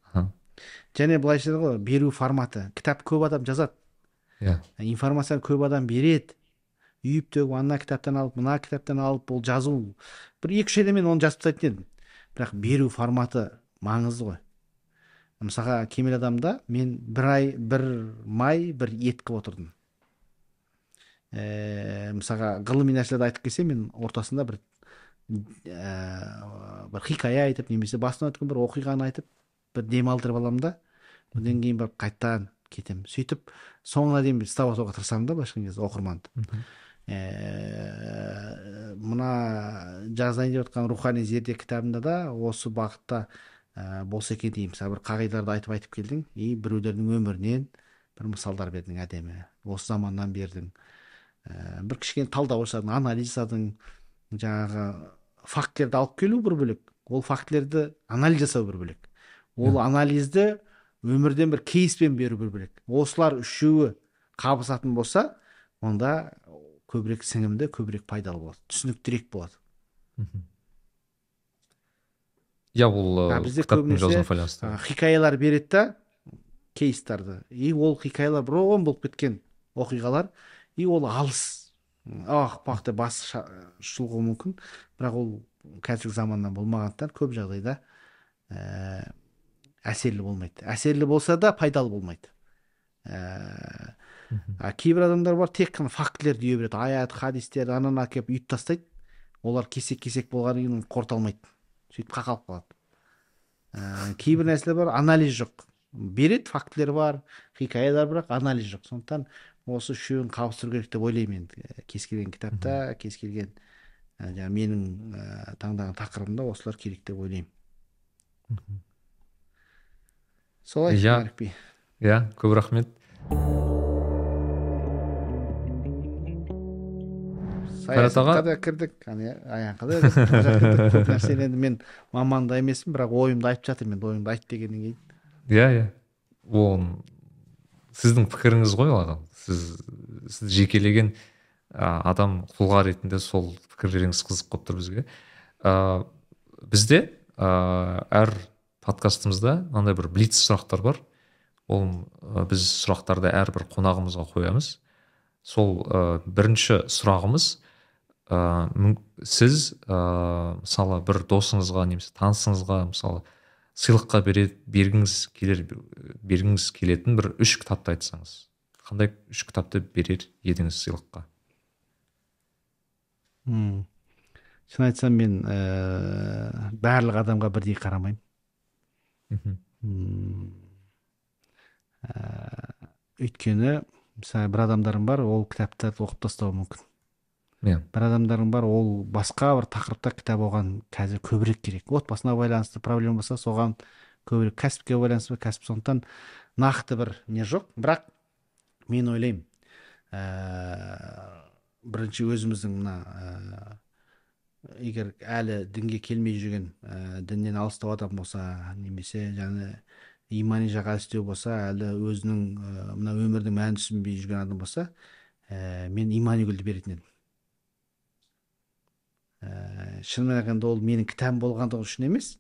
және былайша айтады ғой беру форматы. Кітап көп адам жазады. Иә. Информацияны көп адам береді. Үйіп төгіп ана кітаптан алып мына кітаптан алып ол жазу. Бір екі үш айда мен оны жазып тастайтын едім. Бірақ беру форматы маңызды ғой. Мысалға кемел адамда мен бір ай бір май бір ет қылып отырдым. Ә, мысалға ғылыми нәрселерді айтып келсем мен ортасында бір ә, бір хикая айтып немесе басынан өткен бір оқиғаны айтып бір демалдырып аламын да. Одан кейін барып қайтадан кетемін. Сөйтіп соңына дейін ұстап отыруға тырысамын да былайша айтқан кезде оқырманды ә, мына жазайын деп жатқан рухани зерде кітабында да осы бағытта ә, болса екен деймін. Мысалы бір қағидаларды айтып айтып келдің и біреулердің өмірінен бір мысалдар бердің әдемі. Осы заманнан бердің. Ә, бір кішкене талдау жасадың анализ жасадың жаңағы фактілерді алып келу бір бөлек ол фактілерді анализ жасау бір бөлек. Ол анализді өмірден бір кейспен беру бір бөлек. Осылар үшеуі қабысатын болса онда көбірек сіңімді көбірек пайдалы болады түсініктірек болады. Иә бұл ә, бізде көбінесе, хикаялар береді да кейстарды. И ол хикаялар бұрын болып кеткен оқиғалар и ол алыс. Ақ деп басы ша- шұлғуы мүмкін. Бірақ ол қазіргі заманнан болмағандықтан көп жағдайда ә, әсерлі болмайды. Әсерлі болса да пайдалы болмайды. Ә, а кейбір адамдар бар тек қана фактілерді үйе береді. Аят хадистер ананы әкеліп үйіп тастайды. Олар кесек кесек болғаннан кейін қорыта алмайды. Сөйтіп қақалып қалады. Ә, кейбір нәрселер бар анализ жоқ. Береді фактілер бар хикаялар бірақ анализ жоқ. Сондықтан осы үшеуін қабыстыру керек деп ойлаймын енді. Ә, кез келген кітапта кез келген ә, жаңағы менің ә, таңдаған тақырыбымда осылар керек деп ойлаймын. Солай Иә. Иә көп рахмет. Саясатқа да кірдік. Аяққа да көп нәрсені енді мен маман да емеспін бірақ ойымды айтып жатырмын. Енді ойымды айт дегеннен кейін. Иә иә ол сіздің пікіріңіз ғой сіз сіз жекелеген адам тұлға ретінде сол пікірлеріңіз қызық болып тұр бізге. А, бізде а, әр подкастымызда мынандай бір блиц сұрақтар бар. Ол а, біз сұрақтарды әрбір қонағымызға қоямыз. Сол а, бірінші сұрағымыз ә, сіз ә, мысалы бір досыңызға немесе танысыңызға мысалы сыйлыққа бере, бергіңіз келер бергіңіз келетін бір үш кітапты айтсаңыз қандай үш кітапты берер едіңіз сыйлыққа? Мм. Шын айтсам мен ә, барлық адамға бірдей қарамаймын. Мхм. Ә, өйткені мысалы бір адамдарым бар ол кітаптарды оқып тастауы мүмкін. Иә. Бір адамдарың бар ол басқа бір тақырыпта кітап оған қазір көбірек керек. Отбасына байланысты проблема болса соған көбірек кәсіпке байланысты кәсіп сондықтан нақты бір не жоқ. Бірақ мен ойлаймын ә, бірінші өзіміздің мына ә, егер әлі дінге келмей жүрген ә, діннен алыстау адам болса немесе жаңа имани жаға іздеу болса әлі өзінің ә, мына өмірдің мәнін түсінбей жүрген адам болса ә, мен иманигүлді беретін едім. Ә, шынымен айтқанда ол менің кітабым болғандығы үшін емес.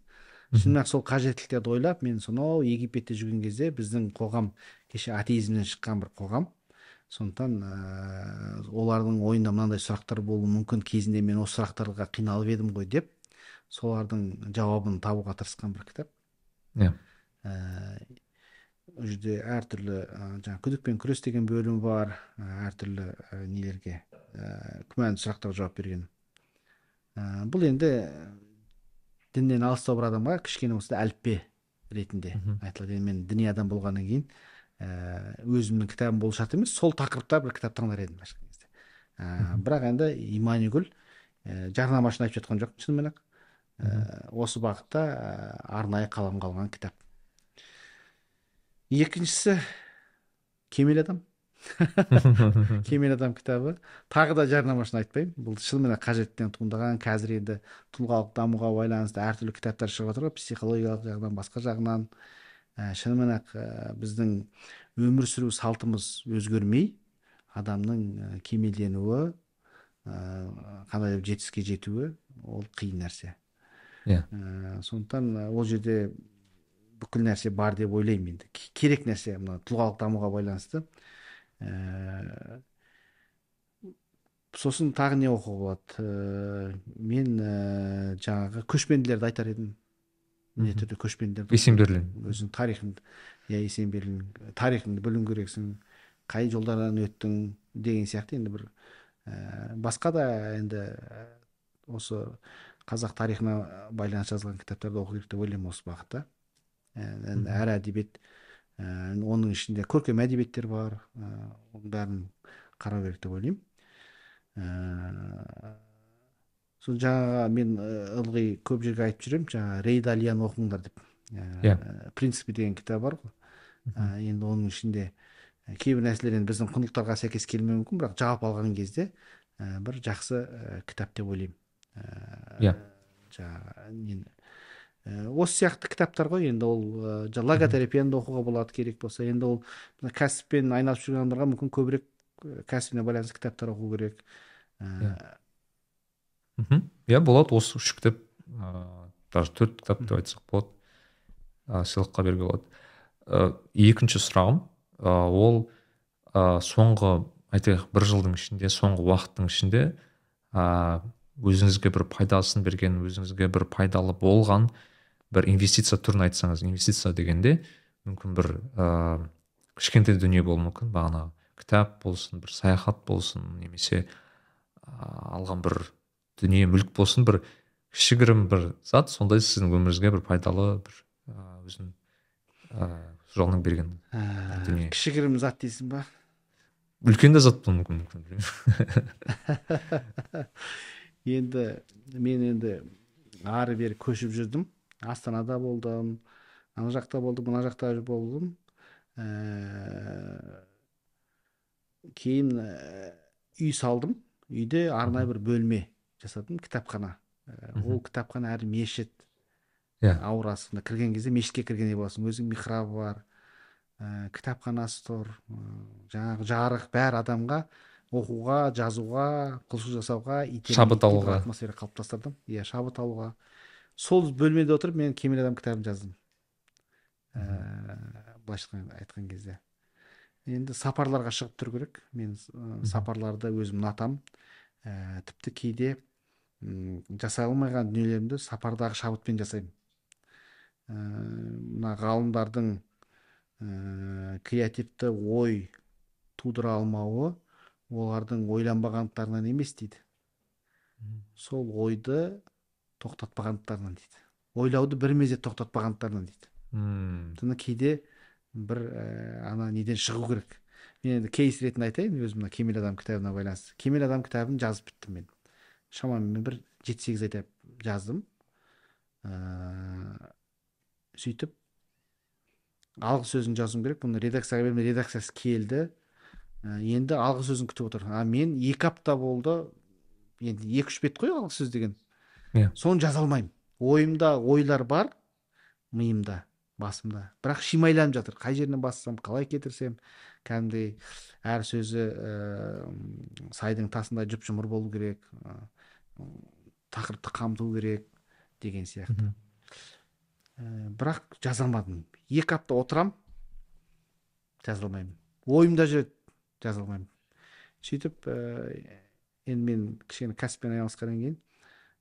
Шынымен ақ сол қажеттіліктерді ойлап мен сонау египетте жүрген кезде біздің қоғам кеше атеизмнен шыққан бір қоғам. Сондықтан ә, олардың ойында мынандай сұрақтар болуы мүмкін кезінде мен осы сұрақтарға қиналып едім ғой деп солардың жауабын табуға тырысқан бір кітап. Иә. Ол жерде әртүрлі жаңағы күдікпен күрес деген бөлімі бар. Әртүрлі нелерге ә, күмәнді сұрақтарға жауап берген. Ә, бұл енді діннен алыстау бір адамға кішкене да әліппе ретінде айтылады. Енді мен діни адам болғаннан кейін ә, өзімнің кітабым болу шарт емес сол тақырыпта бір кітап таңдар едім былайша кезде. Ә, бірақ енді иманигүл ә, жарнама үшін айтып жатқан жоқпын шынымен ақ. Ә, осы бағытта ә, арнайы қаламға алған кітап. Екіншісі кемел адам. кемел адам кітабы. Тағы да жарнама үшін айтпаймын. Бұл шынымен қажеттен туындаған қазір енді тұлғалық дамуға байланысты әртүрлі кітаптар шығып жатыр ғой. Психологиялық жағынан басқа жағынан. Ә, шынымен ақ ә, біздің өмір сүру салтымыз өзгермей адамның ә, кемелденуі ә, қандай жетістікке жетуі ол қиын нәрсе. Иә. Ә, сондықтан ол жерде бүкіл нәрсе бар деп ойлаймын енді. Керек нәрсе мына тұлғалық дамуға байланысты. ә, сосын тағы не оқуға болады? Ә, мен ә, жаңағы көшпенділерді айтар едім. Міндетті түрде көшпенділерді есенберлин. Өзің тарихын иә есенберлин тарихыңды білуің керексің қай жолдардан өттің деген сияқты. Енді бір ә, басқа да енді осы қазақ тарихына байланысты жазылған кітаптарды оқу керек деп ойлаймын осы бағытта. Әр әдебиет оның ішінде көркем әдебиеттер бар ә, оның бәрін қарау керек деп ойлаймын ә, сол жаңағы мен ылғи көп жерге айтып жүремін жаңағы рей далияны оқыңдар деп иә ә, принципі деген кітап бар ғой ә, енді оның ішінде кейбір нәрселер енді біздің құндылықтарға сәйкес келмеуі мүмкін бірақ жалпы алған кезде ә, бір жақсы ә, кітап деп ойлаймын иә жаңағы Э, осы сияқты кітаптар ғой енді ол ә, логотерапияны да оқуға болады керек болса. Енді ол кәсіппен айналысып жүрген адамдарға мүмкін көбірек кәсібіне байланысты кітаптар оқу керек. Иә. Мхм. Иә болады. Осы үш кітап ыыы даже төрт кітап деп айтсақ болады. Ә, сыйлыққа беруге болады. Ә, екінші сұрағым ә, ол ә, соңғы айтайық бір жылдың ішінде соңғы уақыттың ішінде ә, өзіңізге бір пайдасын берген өзіңізге бір пайдалы болған бір инвестиция түрін айтсаңыз инвестиция дегенде мүмкін бір ыыы кішкентай дүние болуы мүмкін. Бағанағы кітап болсын бір саяхат болсын немесе алған бір дүние мүлік болсын бір кішігірім бір зат сондай сіздің өміріңізге бір пайдалы бір өзінің жолының берген дүние. кішігірім зат дейсің ба? Үлкен де зат болуы мүмкін мүмкін енді мен енді ары бері көшіп жүрдім. Астанада болдым ана жақта болдым мына жақта болдым. Ә, кейін ә, үй салдым. Үйде арнайы бір бөлме жасадым кітапхана. Ә, ол кітапхана әрі мешіт иә. аурасында. Кірген кезде мешітке кіргендей боласың. Өзінің михрабы бар ә, кітапханасы тұр. Жаңағы жарық бәр адамға оқуға жазуға құлшылық жасауға шабыт алуға. атмосфера қалыптастырдым. Иә шабыт алуға. Сол бөлмеде отырып мен кемел адам кітабын жаздым. Ііі ә, былайша айтқан кезде. Енді сапарларға шығып тұру керек. Мен ә, сапарларды өзім ұнатамын ә, тіпті кейде м, жасай алмаған дүниелерімді сапардағы шабытпен жасаймын. Ә, мына ғалымдардың ә, креативті ой тудыра алмауы олардың ойланбағандықтарынан емес дейді. Сол ойды тоқтатпағандықтарынан дейді. Ойлауды бір мезет тоқтатпағандықтарынан дейді. Мм. Соны кейде бір ә, ана неден шығу керек. Мен енді кейс ретінде айтайын өзім мына кемел адам кітабына байланысты. Кемел адам кітабын жазып біттім мен. Шамамен бір жеті сегіз айда жаздым. Ә, сөйтіп алғы сөзін жазуым керек. Бұны редакцияға бердім редакциясы келді. Ә, енді алғы сөзін күтіп отыр а мен екі апта болды. Енді екі үш бет қой алғы сөз деген. Иә. соны жаза алмаймын ойымда ойлар бар миымда басымда. Бірақ шимайланып жатыр. Қай жерінен бастасам қалай кетірсем кәдімгідей әр сөзі ә, сайдың тасындай жұп жұмыр болу керек ә, тақырыпты қамту керек деген сияқты. Ә, бірақ жаза алмадым екі апта отырам жаза алмаймын ойымда жүреді жаза алмаймын сөйтіп ә, енді мен кішкене кәсіппен айналысқаннан кейін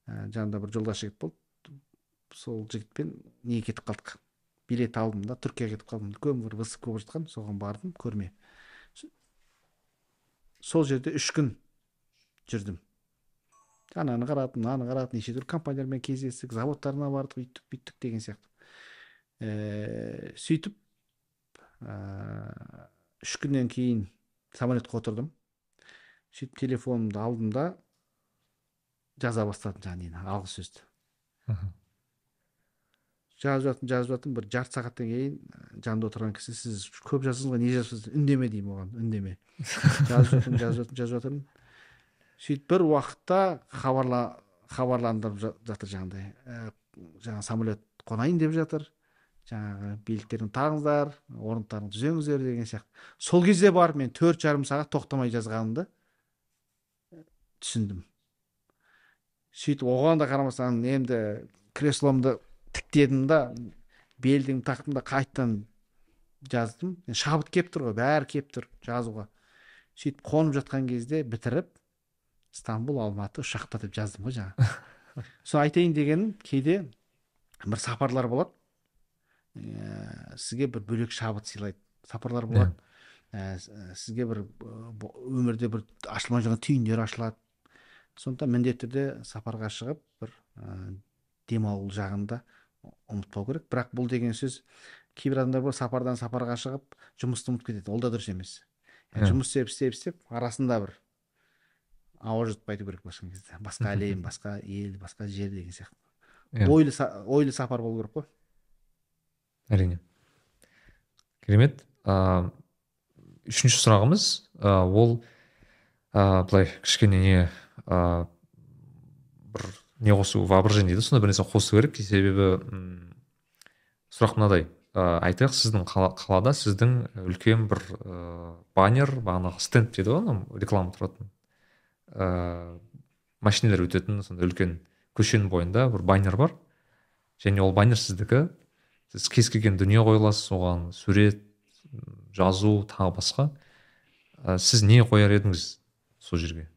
ә, жанымда бір жолдас жігіт болды. Сол жігітпен неге кетіп қалдық? Билет алдым да түркияға кетіп қалдым. Үлкен бір выставка болып жатқан. Соған бардым көрме. Сол жерде үш күн жүрдім. Ананы қарадым мынаны қарадым неше түрлі компаниялармен кездестік заводтарына бардық үйттік бүйттік деген сияқты. Ііі сөйтіп ііі үш күннен кейін самолетқа отырдым. Сөйтіп телефонымды алдым да жаза бастадым жаңағы нені алғы сөзді жазып жатырмын жазып жатырмын бір жарты сағаттан кейін жанымда отырған кісі сіз көп жаздыңыз ғой не жазыпсыз үндеме деймін оған үндеме. Жазып жатырмын жазып жатырмын жазып жатырмын. Сөйтіп бір уақытта хабарла хабарландырып жа- жатыр жаңағыдай. Ә, жаңағы самолет қонайын деп жатыр. Жаңағы билеттеріңді тағыңыздар орындықтарыңды түзеңіздер деген сияқты. Сол кезде барып мен төрт жарым сағат тоқтамай жазғанымды түсіндім. Сөйтіп оған да қарамастан енді кресломды тіктедім да белдігімді тақтым да қайтадан жаздым. Шабыт келіп тұр ғой бәрі келіп тұр жазуға. Сөйтіп қонып жатқан кезде бітіріп стамбул алматы ұшақта деп жаздым ғой жаңа соны айтайын дегенім кейде бір сапарлар болады. Ә, сізге бір бөлек шабыт сыйлайды сапарлар болады. Ә, сізге бір бо- өмірде бір ашылмай жүрген түйіндер ашылады. Сондықтан міндетті түрде сапарға шығып бір ә, демалу жағында ұмытпау керек. Бірақ бұл деген сөз кейбір адамдар бар сапардан сапарға шығып жұмысты ұмытып кетеді. Ол да дұрыс емес. Жұмыс істеп істеп істеп арасында бір ауа жұтып қайту керек былайша кезде. Басқа әлем басқа ел басқа жер деген сияқты. Ойлы ойлы сапар болу керек қой. Әрине. Керемет. Ә, үшінші сұрағымыз ол ә, былай кішкене не ә, бір не қосу воображение дейді. Сондай бір нәрсе қосу керек. Себебі м, сұрақ мынадай. Ә, айтайық сіздің қала- қалада сіздің үлкен бір ә, баннер бағанағы стенд дейді ғой реклама тұратын. Ә, машиналар өтетін сондай үлкен көшенің бойында бір баннер бар. Және ол баннер сіздікі. Сіз кез келген дүние қоя аласыз оған сурет жазу тағы басқа. Ә, сіз не қояр едіңіз сол жерге?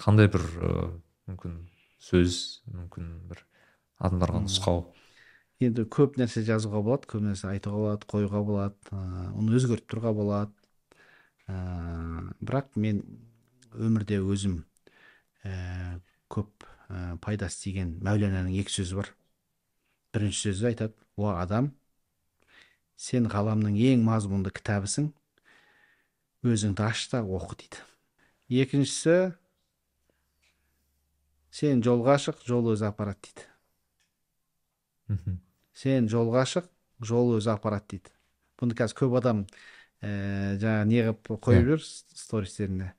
Қандай бір ә, мүмкін сөз мүмкін бір адамдарға нұсқау? Енді көп нәрсе жазуға болады көп нәрсе айтуға болады қоюға болады ыыы, оны өзгертіп тұруға болады. Ыыы бірақ мен өмірде өзім ііі көп і пайдасы тиген мәуленаның екі сөзі бар. Бірінші сөзі айтады уа адам сен ғаламның ең мазмұнды кітабысың өзіңді аш та оқы дейді. Екіншісі сен жолға шық жол өзі апарады дейді. Сен жолға шық жол өзі апарады дейді. Бұны қазір көп адам ііі жаңағы не қылып қойып жүр стористеріне.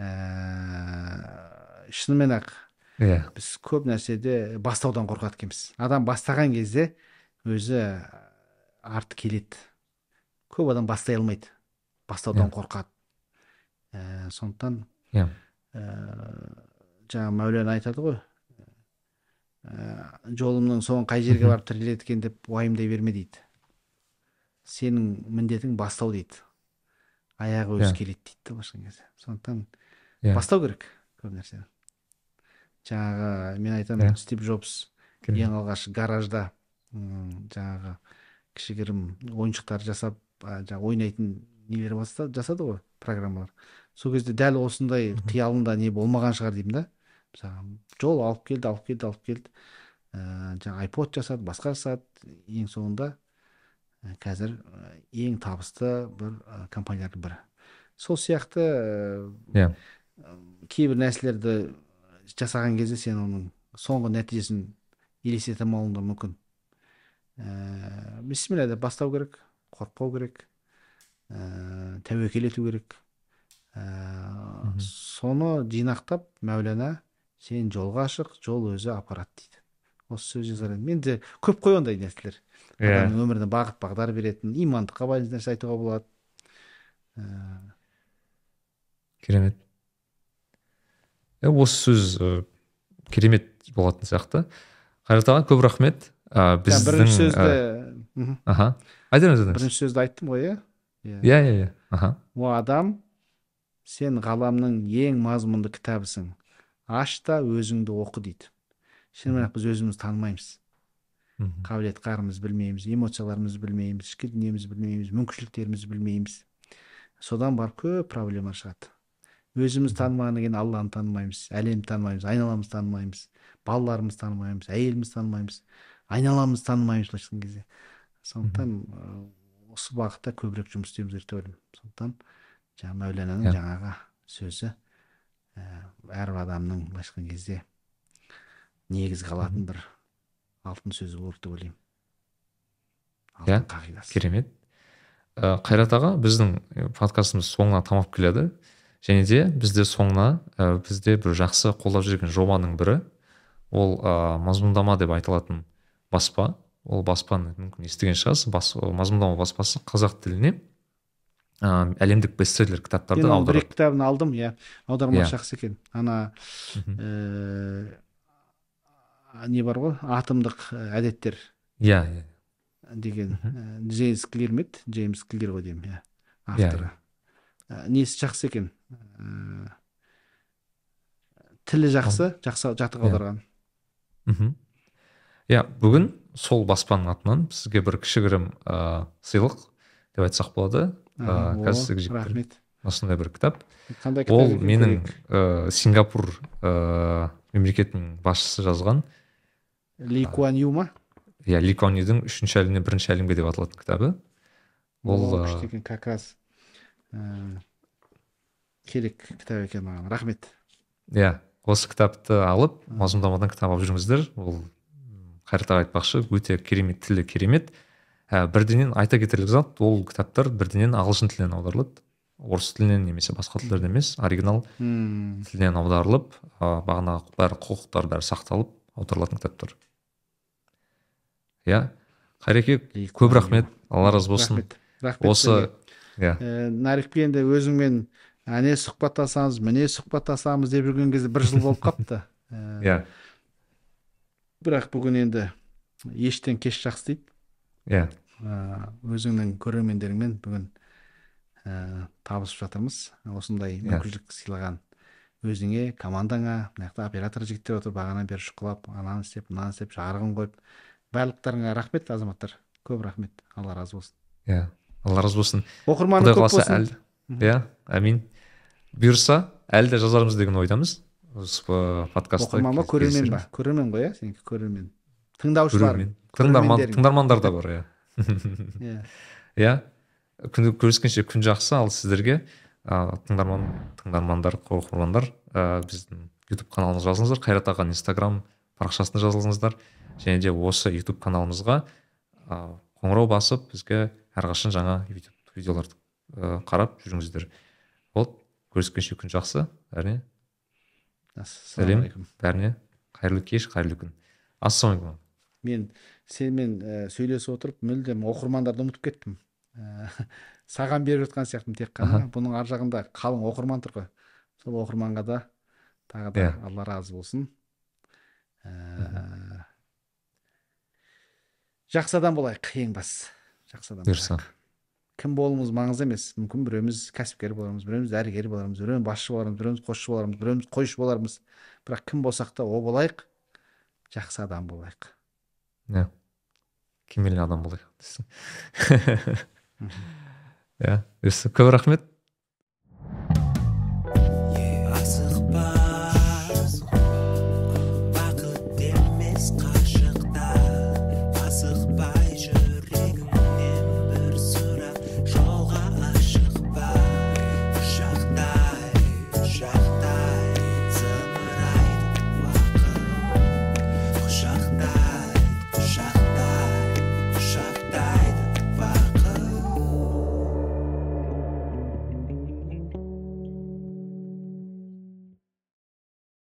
Ііі шынымен ақ иә. біз көп нәрседе бастаудан қорқады екенбіз. Адам бастаған кезде өзі арты келеді. Көп адам бастай алмайды. Бастаудан қорқады. Ііі сондықтан иә. ііі жаңа мәулен айтады ғой ііі жолымның соңы қай жерге барып тіреледі екен деп уайымдай берме дейді сенің міндетің бастау дейді аяғы өзі Иә. келеді дейді да былайша кезде сондықтан Иә. бастау керек көп нәрсе жаңағы мен айтамын Иә. стив джобс Керемет. ең алғаш гаражда жаңағы кішігірім ойыншықтар жасап жаңағы ойнайтын нелер жасады ғой программалар сол кезде дәл осындай қиялында не болмаған шығар деймін да мысалы жол алып келді алып келді алып келді. Ә, жаңағы айпод жасады басқа жасады. Ең соңында ә, қазір ә, ең табысты бір ә, компаниялардың бірі. Сол сияқты ә, иә. кейбір нәрселерді жасаған кезде сен оның соңғы нәтижесін елестете алмауың да мүмкін. Ә, бисмилля деп бастау керек қорықпау керек ә, тәуекел ету керек. Ә, соны жинақтап мәулана сен жолға шық жол өзі апарады дейді. Осы сөз жазар едім менде көп қой ондай нәрселер. Иә. Адамның өміріне бағыт бағдар беретін имандылыққа байланысты нәрсе айтуға болады. Ә, керемет. Е осы сөз ә, керемет болатын сияқты. Қайрат аға көп рахмет. Ә, біздің бірінші сөзді аха. Айтыңыз айтыңыз бірінші сөзді айттым ғой иә? Иә. Иә иә иә. Аха. О адам сен ғаламның ең мазмұнды кітабысың. Аш та өзіңді оқы дейді. Шынымен ақ біз өзімізді танымаймыз. Қабілет қарымызды білмейміз эмоцияларымызды білмейміз ішкі дүниемізді білмейміз мүмкіншіліктерімізді білмейміз. Содан барып көп проблема шығады. Өзімізді танымағаннан кейін алланы танымаймыз әлемді танымаймыз айналамызды танымаймыз балаларымызды танымаймыз әйелімізді танымаймыз айналамызды танымаймыз былайша айтқан кезде. Сондықтан осы бағытта көбірек жұмыс істеуіміз керек деп ойлаймын. Сондықтан жаңағы мәулананың жаңағы сөзі әрбір адамның былайша айтқан кезде негізі қалатын бір алтын сөзі керек деп ойлаймын. Иә, қағидасы. керемет. Ә, қайрат аға біздің ә, подкастымыз соңына тамап келеді. Және де бізде соңына ә, бізде бір жақсы қолдап жүрген жобаның бірі ол ә, мазмұндама деп айтылатын баспа. Ол баспаны мүмкін естіген шығарсыз. Бас, мазмұндама баспасы қазақ тіліне. Ә, әлемдік бестселлер кітаптарды оның бір екі кітабын алдым иә. Аудармасы Иә. жақсы екен. Ана ә, не бар ғой? Атомдық ә, әдеттер. Иә иә. Деген ә, джеймс клир ме еді джеймс клир ғой деймін иә Иә, авторы Ә, несі жақсы екен? Ә, тілі жақсы жақсы жатық Иә. аударған. Мхм. Иә бүгін сол баспаның атынан сізге бір кішігірім ә, сыйлық деп айтсақ болады. Сізге жігіттер рахмет. осындай бір кітап. Қандай кітап ол менің ә, сингапур ә, мемлекетінің басшысы жазған. Ли куан ю ма? иә ли Куан Юдің үшінші әлемнен бірінші әлемге деп аталатын кітабы. Ол күшті екен как раз керек кітап екен маған. Рахмет. Иә осы кітапты алып мазмұндамадан кітап алып жүріңіздер. Ол қайрат аға айтпақшы өте керемет тілі керемет. Ә, бірденен айта кетерлік зат ол кітаптар бірденен ағылшын тілінен аударылады орыс тілінен немесе басқа тілдерден емес оригинал М, тілінен аударылып ә, бағанағы бәрі құқықтар бәрі сақталып аударылатын кітаптар. Иә? Қайреке көп рахмет. Алла разы болсын. Рахмет. Рахмет осы иә. Ә, нарикпен де өзіңмен әне сұхбаттасамыз міне сұхбаттасамыз деп жүрген кезде бір жыл болып қапты Ә, иә. бірақ бүгін енді ештен кеш жақсы дейді. Иә өзіңнің көрермендеріңмен бүгін ә, табысып жатырмыз. Осындай мүмкіншілік сыйлаған өзіңе командаңа мына жақта оператор жігіттер отыр бағанадан бері шұқылап ананы істеп мынаны істеп жарығын қойып барлықтарыңа рахмет азаматтар. Көп рахмет. Алла разы болсын. Иә алла разы болсын. Оқырманы көп болсын. Иә әмин бұйырса әлі де жазармыз деген ойдамыз. Осы п- подкастта оқырман ба көрермен ба? Көрермен ғой иә сенікі көрермен. Тыңдаушылар. Көрермен. Тыңдарман тыңдармандар да бар иә. Иә. Иә? Күн көріскенше күн жақсы ал сіздерге ә, тыңдарман тыңдармандар оқырмандар ә, біздің ютуб каналымызға жазылыңыздар қайрат ағаның инстаграм парақшасына жазылыңыздар. Және де осы ютуб каналымызға ә, қоңырау басып бізге әрқашан жаңа ютуб видеоларды қарап жүріңіздер. Болды көріскенше күн жақсы әрине сәлем бәріне. Қайырлы кеш қайырлы күн. Ассалаумағалейкум. Мен сенімен ә, сөйлесіп отырып мүлдем оқырмандарды ұмытып кеттім. Ә, саған беріп жатқан сияқтымын тек қана. Бұның ар жағында қалың оқырман тұр ғой. Сол оқырманға да тағы да Иә. алла разы болсын. Ә, жақсы адам болайық ең бастысы жақсы адам бұйырса. кім болуымыз маңызды емес. Мүмкін біреуміз кәсіпкер болармыз біреуміз дәрігер болармыз біреуміз басшы болармыз біреуміз қосшы болармыз біреуміз қойшы болармыз. Бірақ кім болсақ та о болайық жақсы адам болайық. Иә кемел адам болайық дейсің иә көп рахмет